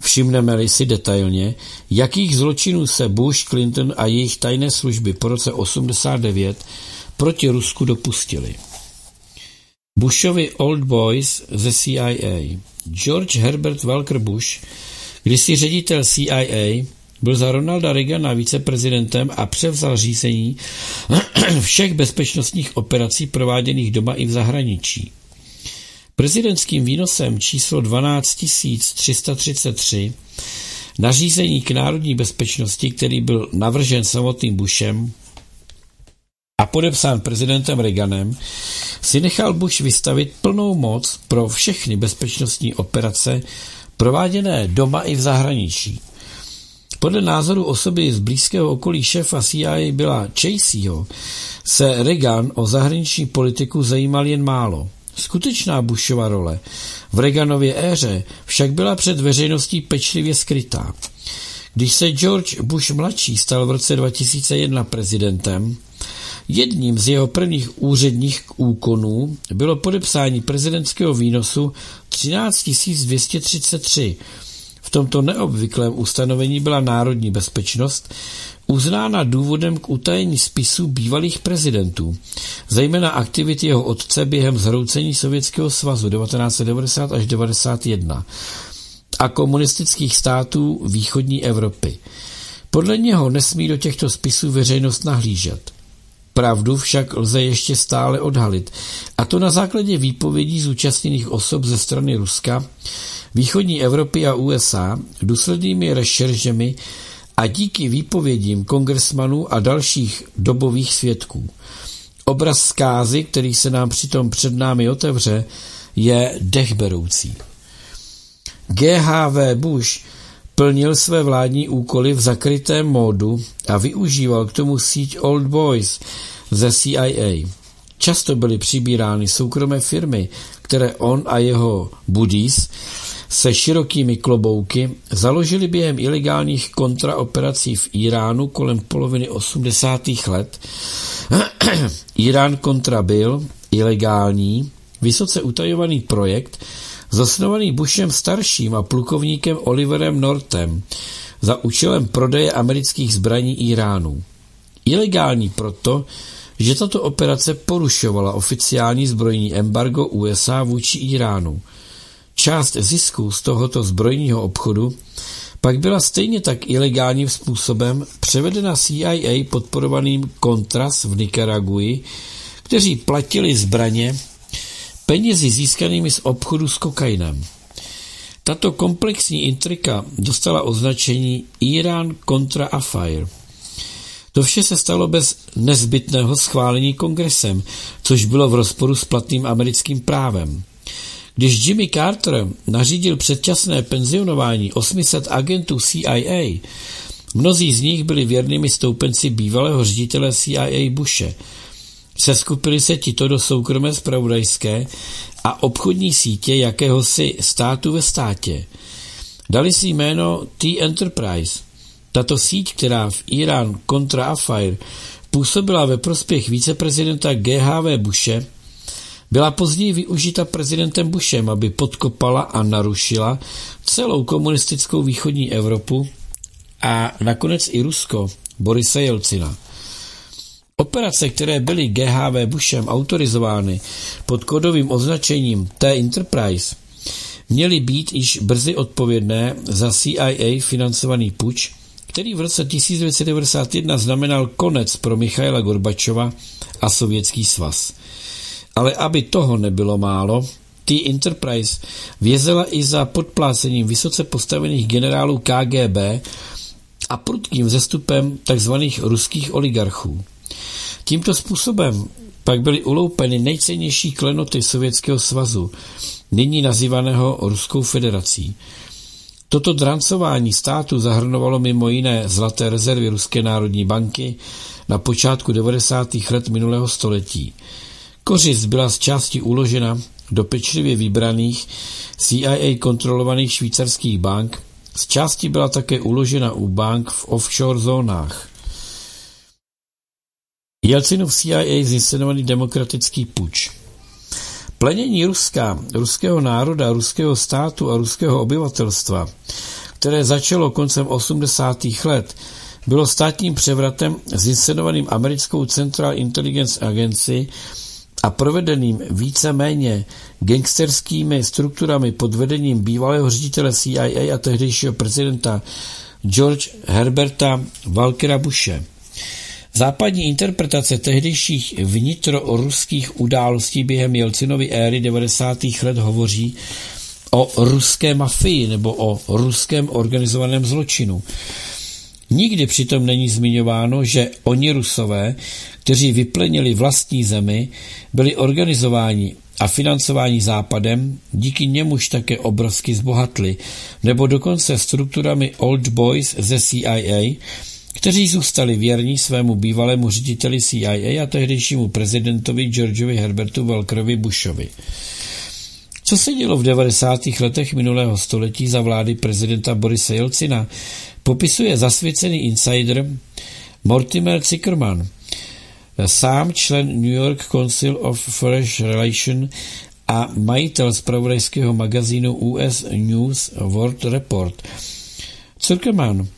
Všimneme-li si detailně, jakých zločinů se Bush, Clinton a jejich tajné služby po roce 89 proti Rusku dopustili. Bushovi Old Boys ze CIA George Herbert Walker Bush, Když si ředitel CIA byl za Ronalda Reagana viceprezidentem a převzal řízení všech bezpečnostních operací prováděných doma i v zahraničí. Prezidentským výnosem číslo 12333 nařízení k národní bezpečnosti, který byl navržen samotným Bushem a podepsán prezidentem Reaganem, si nechal Bush vystavit plnou moc pro všechny bezpečnostní operace prováděné doma i v zahraničí. Podle názoru osoby z blízkého okolí šéfa CIA byla Chaseyho se Reagan o zahraniční politiku zajímal jen málo. Skutečná Bushova role v Reaganově éře však byla před veřejností pečlivě skrytá. Když se George Bush mladší stal v roce 2001 prezidentem, jedním z jeho prvních úředních úkonů bylo podepsání prezidentského výnosu 13 233. V tomto neobvyklém ustanovení byla národní bezpečnost uznána důvodem k utajení spisů bývalých prezidentů, zejména aktivity jeho otce během zhroucení Sovětského svazu 1990 až 1991 a komunistických států východní Evropy. Podle něho nesmí do těchto spisů veřejnost nahlížet. Pravdu však lze ještě stále odhalit, a to na základě výpovědí zúčastněných osob ze strany Ruska, východní Evropy a USA důslednými rešeržemi a díky výpovědím kongresmanů a dalších dobových svědků. Obraz zkázy, který se nám přitom před námi otevře, je dechberoucí. GHV Bush plnil své vládní úkoly v zakrytém módu a využíval k tomu síť Old Boys ze CIA. Často byly přibírány soukromé firmy, které on a jeho buddies se širokými klobouky založili během ilegálních kontraoperací v Iránu kolem poloviny 80. let. Irán kontra byl ilegální, vysoce utajovaný projekt, zasnovaný Bushem starším a plukovníkem Oliverem Nortem za účelem prodeje amerických zbraní Iránu. Ilegální proto, že tato operace porušovala oficiální zbrojní embargo USA vůči Iránu – Část zisků z tohoto zbrojního obchodu pak byla stejně tak ilegálním způsobem převedena CIA podporovaným Contras v Nikaraguji, kteří platili zbraně penězi získanými z obchodu s kokainem. Tato komplexní intrika dostala označení Irán Contra Affair. To vše se stalo bez nezbytného schválení kongresem, což bylo v rozporu s platným americkým právem. Když Jimmy Carter nařídil předčasné penzionování 800 agentů CIA, mnozí z nich byli věrnými stoupenci bývalého ředitele CIA Bushe. Seskupili se tito do soukromé spravodajské a obchodní sítě jakéhosi státu ve státě. Dali si jméno T-Enterprise. Tato síť, která v Irán kontra Affair působila ve prospěch viceprezidenta GHV Bushe, byla později využita prezidentem Bushem, aby podkopala a narušila celou komunistickou východní Evropu a nakonec i Rusko Borise Jelcina. Operace, které byly GHV Bushem autorizovány pod kodovým označením T-Enterprise, měly být již brzy odpovědné za CIA financovaný puč, který v roce 1991 znamenal konec pro Michaila Gorbačova a Sovětský svaz – ale aby toho nebylo málo, T-Enterprise vězela i za podplácením vysoce postavených generálů KGB a prudkým zestupem tzv. ruských oligarchů. Tímto způsobem pak byly uloupeny nejcennější klenoty Sovětského svazu, nyní nazývaného Ruskou federací. Toto drancování státu zahrnovalo mimo jiné zlaté rezervy Ruské národní banky na počátku 90. let minulého století – Kořist byla z části uložena do pečlivě vybraných CIA kontrolovaných švýcarských bank, z části byla také uložena u bank v offshore zónách. Jelcinův CIA zinscenovaný demokratický puč. Plenění Ruska, ruského národa, ruského státu a ruského obyvatelstva, které začalo koncem 80. let, bylo státním převratem zinscenovaným americkou Central Intelligence Agency a provedeným víceméně gangsterskými strukturami pod vedením bývalého ředitele CIA a tehdejšího prezidenta George Herberta Walkera Bushe. Západní interpretace tehdejších vnitroruských událostí během Jelcinovy éry 90. let hovoří o ruské mafii nebo o ruském organizovaném zločinu. Nikdy přitom není zmiňováno, že oni rusové, kteří vyplenili vlastní zemi, byli organizováni a financováni západem, díky němuž také obrovsky zbohatli, nebo dokonce strukturami Old Boys ze CIA, kteří zůstali věrní svému bývalému řediteli CIA a tehdejšímu prezidentovi Georgeovi Herbertu Walkerovi Bushovi. Co se dělo v 90. letech minulého století za vlády prezidenta Borise Jelcina, popisuje zasvěcený insider Mortimer Zickerman, sám člen New York Council of Foreign Relations a majitel zpravodajského magazínu US News World Report. Zuckerman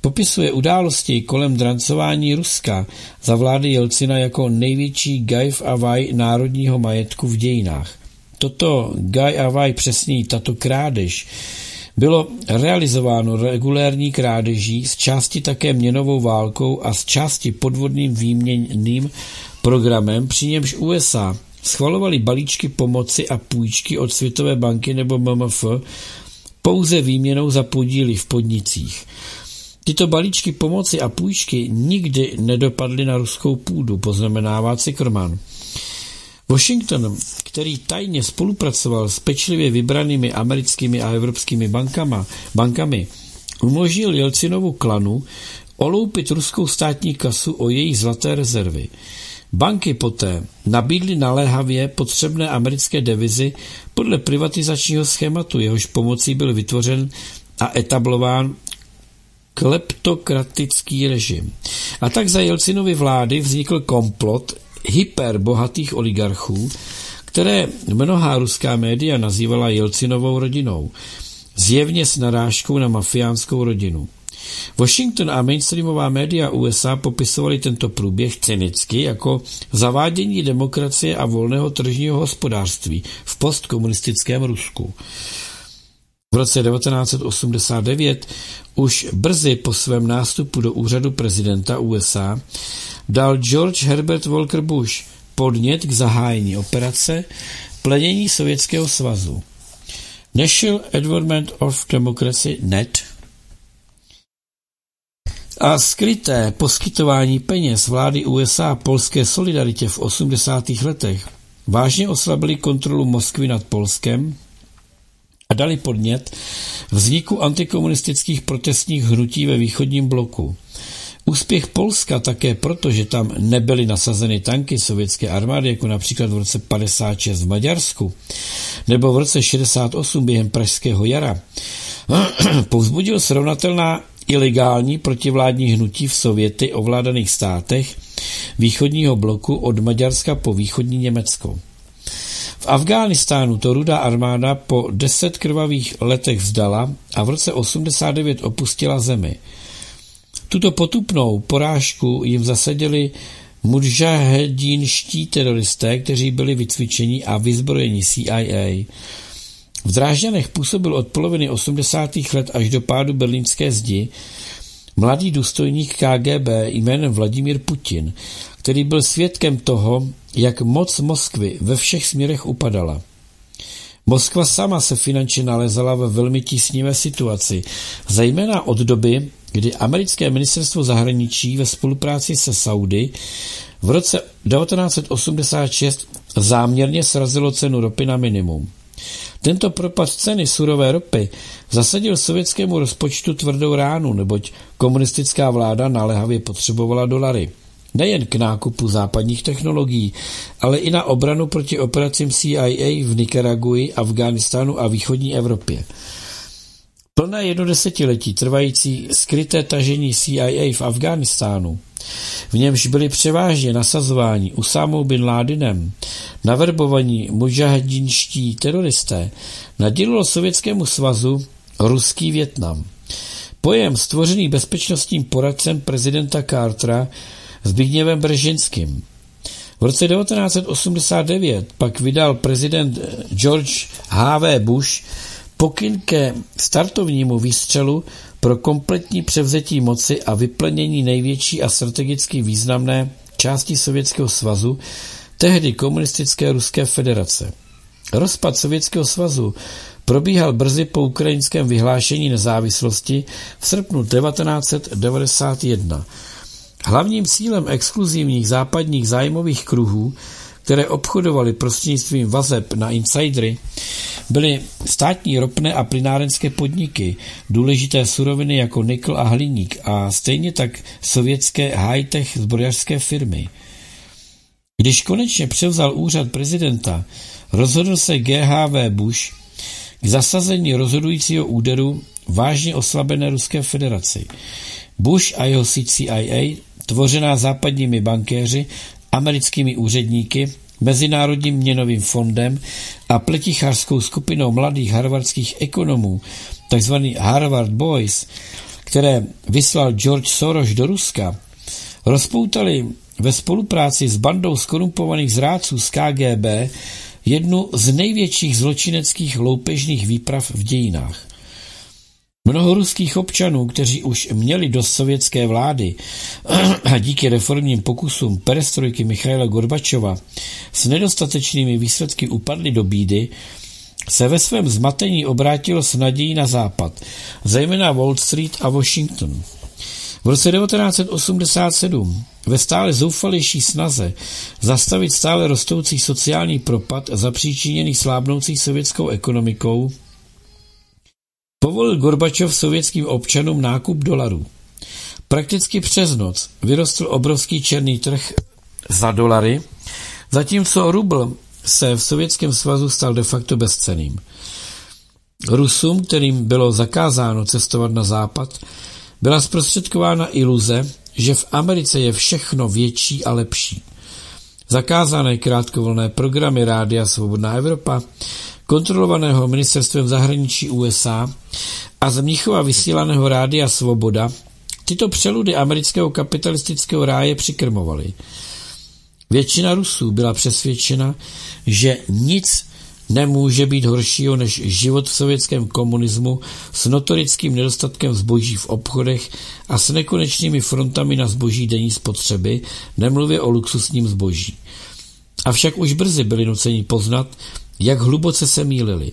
popisuje události kolem drancování Ruska za vlády Jelcina jako největší gajv a vaj národního majetku v dějinách. Toto gaj a vaj přesněji tato krádež bylo realizováno regulérní krádeží, z části také měnovou válkou a z části podvodným výměnným programem, při němž USA schvalovali balíčky pomoci a půjčky od Světové banky nebo MMF pouze výměnou za podíly v podnicích. Tyto balíčky pomoci a půjčky nikdy nedopadly na ruskou půdu, poznamenává Cickerman. Washington, který tajně spolupracoval s pečlivě vybranými americkými a evropskými bankama, bankami, umožnil Jelcinovu klanu oloupit ruskou státní kasu o její zlaté rezervy. Banky poté nabídly naléhavě potřebné americké devizy podle privatizačního schématu, jehož pomocí byl vytvořen a etablován kleptokratický režim. A tak za Jelcinovy vlády vznikl komplot hyperbohatých oligarchů, které mnohá ruská média nazývala Jelcinovou rodinou, zjevně s narážkou na mafiánskou rodinu. Washington a mainstreamová média USA popisovali tento průběh cynicky jako zavádění demokracie a volného tržního hospodářství v postkomunistickém Rusku. V roce 1989, už brzy po svém nástupu do úřadu prezidenta USA, dal George Herbert Walker Bush podnět k zahájení operace plenění Sovětského svazu. National Advancement of Democracy NET a skryté poskytování peněz vlády USA polské solidaritě v 80. letech vážně oslabili kontrolu Moskvy nad Polskem a dali podnět vzniku antikomunistických protestních hnutí ve východním bloku. Úspěch Polska také proto, že tam nebyly nasazeny tanky sovětské armády, jako například v roce 56 v Maďarsku, nebo v roce 68 během Pražského jara, povzbudil srovnatelná ilegální protivládní hnutí v sověty ovládaných státech východního bloku od Maďarska po východní Německo. V Afghánistánu to rudá armáda po deset krvavých letech vzdala a v roce 89 opustila zemi. Tuto potupnou porážku jim zasadili mudžahedínští teroristé, kteří byli vycvičeni a vyzbrojeni CIA. V Drážďanech působil od poloviny 80. let až do pádu berlínské zdi mladý důstojník KGB jménem Vladimír Putin, který byl svědkem toho, jak moc Moskvy ve všech směrech upadala. Moskva sama se finančně nalezala ve velmi tísnivé situaci, zejména od doby, kdy americké ministerstvo zahraničí ve spolupráci se Saudy v roce 1986 záměrně srazilo cenu ropy na minimum. Tento propad ceny surové ropy zasadil sovětskému rozpočtu tvrdou ránu, neboť komunistická vláda naléhavě potřebovala dolary. Nejen k nákupu západních technologií, ale i na obranu proti operacím CIA v Nikaraguji, Afghánistánu a východní Evropě. Plné jedno desetiletí trvající skryté tažení CIA v Afghánistánu, v němž byli převážně nasazováni Usámou bin Ládinem, naverbovaní mujahedinští teroristé, nadělilo Sovětskému svazu ruský Větnam. Pojem stvořený bezpečnostním poradcem prezidenta Cartera Zbigněvem Bržinským. V roce 1989 pak vydal prezident George H.V. Bush pokyn ke startovnímu výstřelu pro kompletní převzetí moci a vyplnění největší a strategicky významné části Sovětského svazu, tehdy komunistické Ruské federace. Rozpad Sovětského svazu probíhal brzy po ukrajinském vyhlášení nezávislosti v srpnu 1991. Hlavním cílem exkluzivních západních zájmových kruhů, které obchodovaly prostřednictvím vazeb na insidery, byly státní ropné a plynárenské podniky, důležité suroviny jako nikl a hliník a stejně tak sovětské high-tech zbrojařské firmy. Když konečně převzal úřad prezidenta, rozhodl se GHV Bush k zasazení rozhodujícího úderu vážně oslabené Ruské federaci. Bush a jeho CIA, tvořená západními bankéři, americkými úředníky, Mezinárodním měnovým fondem a pletichářskou skupinou mladých harvardských ekonomů, takzvaný Harvard Boys, které vyslal George Soros do Ruska, rozpoutali ve spolupráci s bandou skorumpovaných zrádců z KGB jednu z největších zločineckých loupežných výprav v dějinách. Mnoho ruských občanů, kteří už měli dost sovětské vlády a díky reformním pokusům perestrojky Michaila Gorbačova s nedostatečnými výsledky upadli do bídy, se ve svém zmatení obrátilo s nadějí na západ, zejména Wall Street a Washington. V roce 1987 ve stále zoufalější snaze zastavit stále rostoucí sociální propad zapříčiněný slábnoucí sovětskou ekonomikou Povolil Gorbačov sovětským občanům nákup dolarů. Prakticky přes noc vyrostl obrovský černý trh za dolary, zatímco rubl se v Sovětském svazu stal de facto bezceným. Rusům, kterým bylo zakázáno cestovat na západ, byla zprostředkována iluze, že v Americe je všechno větší a lepší. Zakázané krátkovolné programy Rádia Svobodná Evropa kontrolovaného ministerstvem zahraničí USA a z Mnichova vysílaného rádia Svoboda tyto přeludy amerického kapitalistického ráje přikrmovaly. Většina Rusů byla přesvědčena, že nic nemůže být horšího než život v sovětském komunismu s notorickým nedostatkem zboží v obchodech a s nekonečnými frontami na zboží denní spotřeby, nemluvě o luxusním zboží. Avšak už brzy byli nuceni poznat, jak hluboce se mýlili.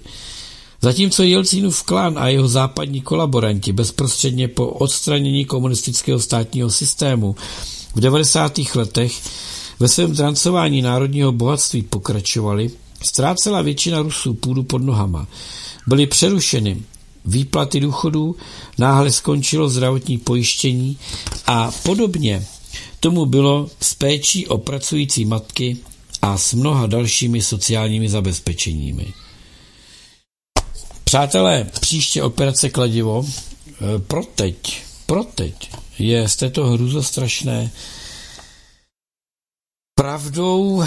Zatímco Jelcínův klán a jeho západní kolaboranti bezprostředně po odstranění komunistického státního systému v 90. letech ve svém drancování národního bohatství pokračovali, ztrácela většina Rusů půdu pod nohama. Byly přerušeny výplaty důchodů, náhle skončilo zdravotní pojištění a podobně tomu bylo s péčí o pracující matky a s mnoha dalšími sociálními zabezpečeními. Přátelé, příště operace Kladivo e, pro teď, pro teď je z této hruzostrašné pravdou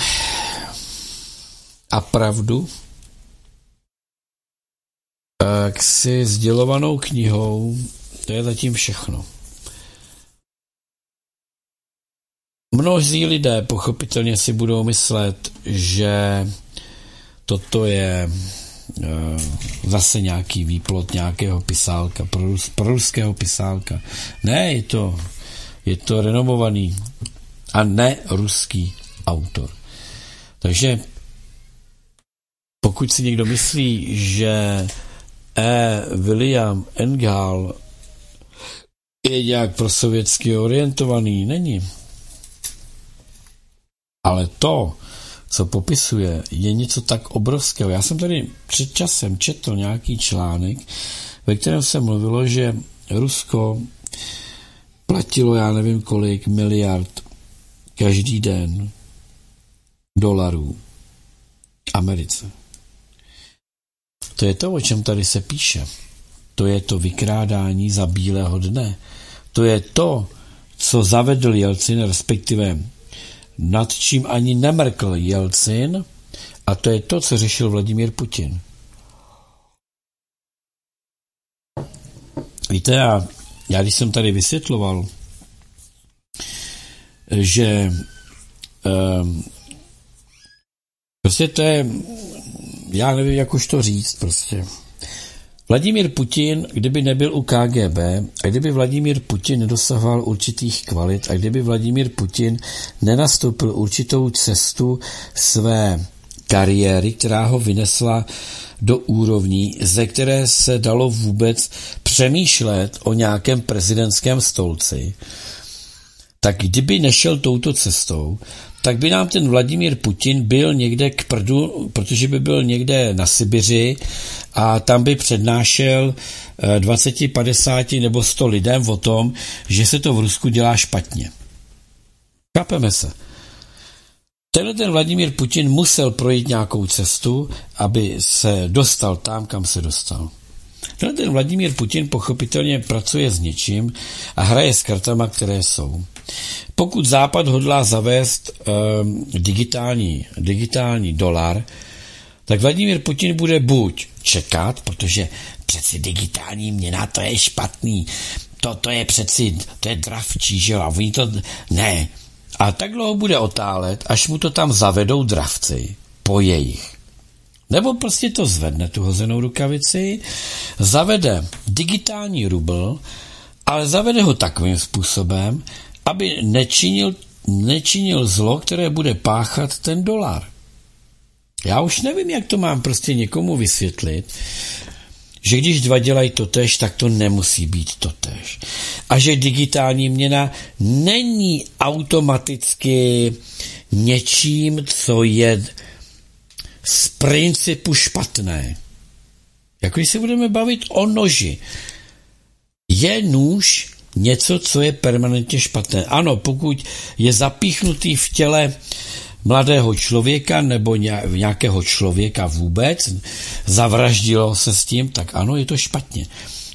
a pravdu tak si sdělovanou knihou, to je zatím všechno. Mnozí lidé pochopitelně si budou myslet, že toto je uh, zase nějaký výplot nějakého pisálka, prorus, proruského pisálka. Ne, je to, je to renomovaný a ne ruský autor. Takže pokud si někdo myslí, že E. William Engel je nějak prosovětsky orientovaný, není. Ale to, co popisuje, je něco tak obrovského. Já jsem tady před časem četl nějaký článek, ve kterém se mluvilo, že Rusko platilo, já nevím kolik, miliard každý den dolarů Americe. To je to, o čem tady se píše. To je to vykrádání za bílého dne. To je to, co zavedl Jelcin, respektive nad čím ani nemrkl Jelcin, a to je to, co řešil Vladimír Putin. Víte, já, já když jsem tady vysvětloval, že eh, Prostě to je, já nevím, jak už to říct prostě. Vladimír Putin, kdyby nebyl u KGB a kdyby Vladimír Putin nedosahoval určitých kvalit a kdyby Vladimír Putin nenastoupil určitou cestu své kariéry, která ho vynesla do úrovní, ze které se dalo vůbec přemýšlet o nějakém prezidentském stolci, tak kdyby nešel touto cestou, tak by nám ten Vladimír Putin byl někde k prdu, protože by byl někde na Sibiři a tam by přednášel 20, 50 nebo 100 lidem o tom, že se to v Rusku dělá špatně. Chápeme se. Tenhle ten Vladimír Putin musel projít nějakou cestu, aby se dostal tam, kam se dostal. Tenhle ten Vladimír Putin pochopitelně pracuje s něčím a hraje s kartama, které jsou. Pokud Západ hodlá zavést um, digitální, digitální dolar, tak Vladimír Putin bude buď čekat, protože přeci digitální měna to je špatný, to, to je přeci, to je dravčí, že jo, a oni to, ne. A tak dlouho bude otálet, až mu to tam zavedou dravci po jejich. Nebo prostě to zvedne, tu hozenou rukavici, zavede digitální rubl, ale zavede ho takovým způsobem, aby nečinil, nečinil zlo, které bude páchat ten dolar. Já už nevím, jak to mám prostě někomu vysvětlit, že když dva dělají totež, tak to nemusí být totež. A že digitální měna není automaticky něčím, co je z principu špatné. Jako když se budeme bavit o noži. Je nůž něco, co je permanentně špatné? Ano, pokud je zapíchnutý v těle mladého člověka nebo nějakého člověka vůbec, zavraždilo se s tím, tak ano, je to špatně.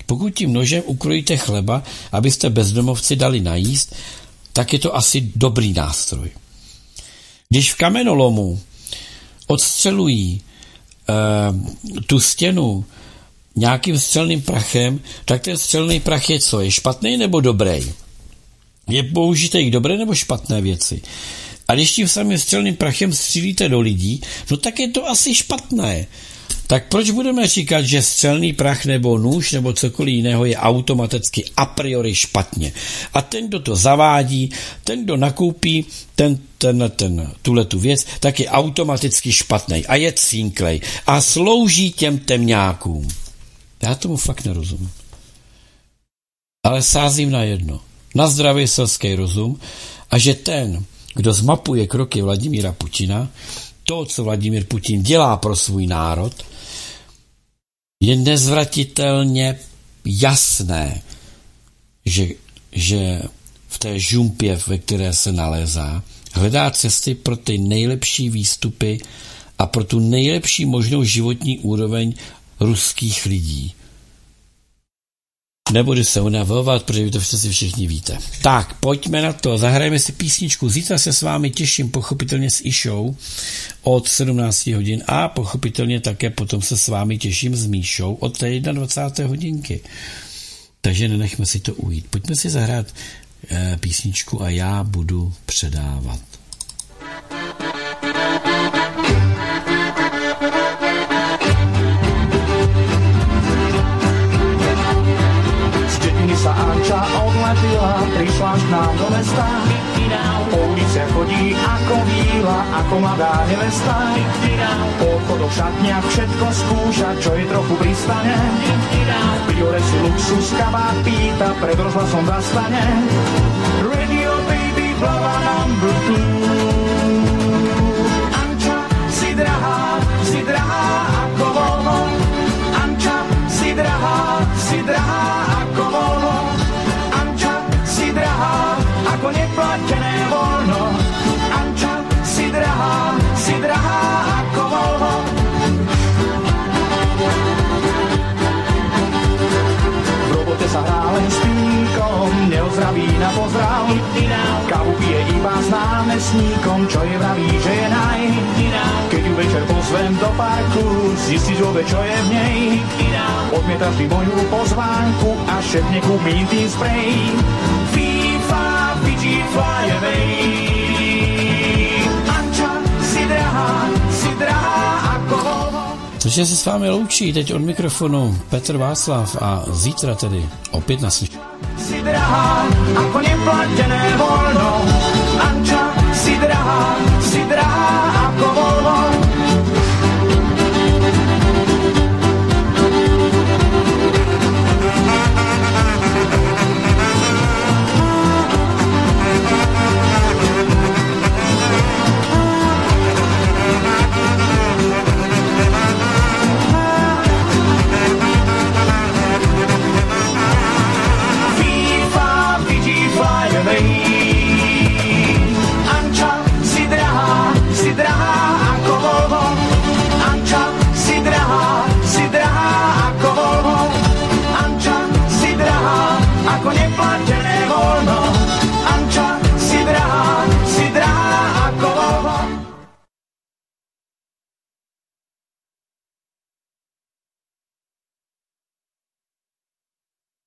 Pokud tím nožem ukrojíte chleba, abyste bezdomovci dali najíst, tak je to asi dobrý nástroj. Když v kamenolomu odstřelují e, tu stěnu nějakým střelným prachem, tak ten střelný prach je co? Je špatný nebo dobrý? Je použité k dobré nebo špatné věci? A když tím samým střelným prachem střílíte do lidí, no tak je to asi špatné. Tak proč budeme říkat, že střelný prach nebo nůž nebo cokoliv jiného je automaticky a priori špatně? A ten, kdo to zavádí, ten, kdo nakoupí ten, ten, ten, tuhle tu věc, tak je automaticky špatný a je cínklej a slouží těm temňákům. Já tomu fakt nerozumím. Ale sázím na jedno. Na zdravý selský rozum a že ten, kdo zmapuje kroky Vladimíra Putina, to, co Vladimír Putin dělá pro svůj národ, je nezvratitelně jasné, že, že v té žumpě, ve které se nalézá, hledá cesty pro ty nejlepší výstupy a pro tu nejlepší možnou životní úroveň ruských lidí. Nebudu se unavovat, protože vy to přeci všichni víte. Tak, pojďme na to. Zahrajeme si písničku. Zítra se s vámi těším pochopitelně s Išou od 17 hodin a pochopitelně také potom se s vámi těším s Míšou od té 21. hodinky. Takže nenechme si to ujít. Pojďme si zahrát e, písničku a já budu předávat. Anča odletila, prišla k nám do mesta. Po ulice chodí ako víla, ako mladá nevesta. Po obchodoch šatniach všetko skúša, čo je trochu pristane. Priore si luxus kabát pýta, pred rozhlasom zastane. Radio baby, blava number two. Neplatené voľno. Anča, si drahá, si drahá ako voľno. V robote sa hrá len s pínkom, neozdraví na pozdrav. Kávu pije iba s námestníkom, čo je vraví, že je naj. Keď ju večer pozvem do parku, zistíš vôbec, čo je v nej. Odmietaš ty moju pozvánku a šepne kúpim tým sprej. FIFA, Takže se s vámi loučí teď od mikrofonu Petr Václav a zítra tedy opět naslyšení. Si drahá, voľno. Anča, si drahá, si drahá.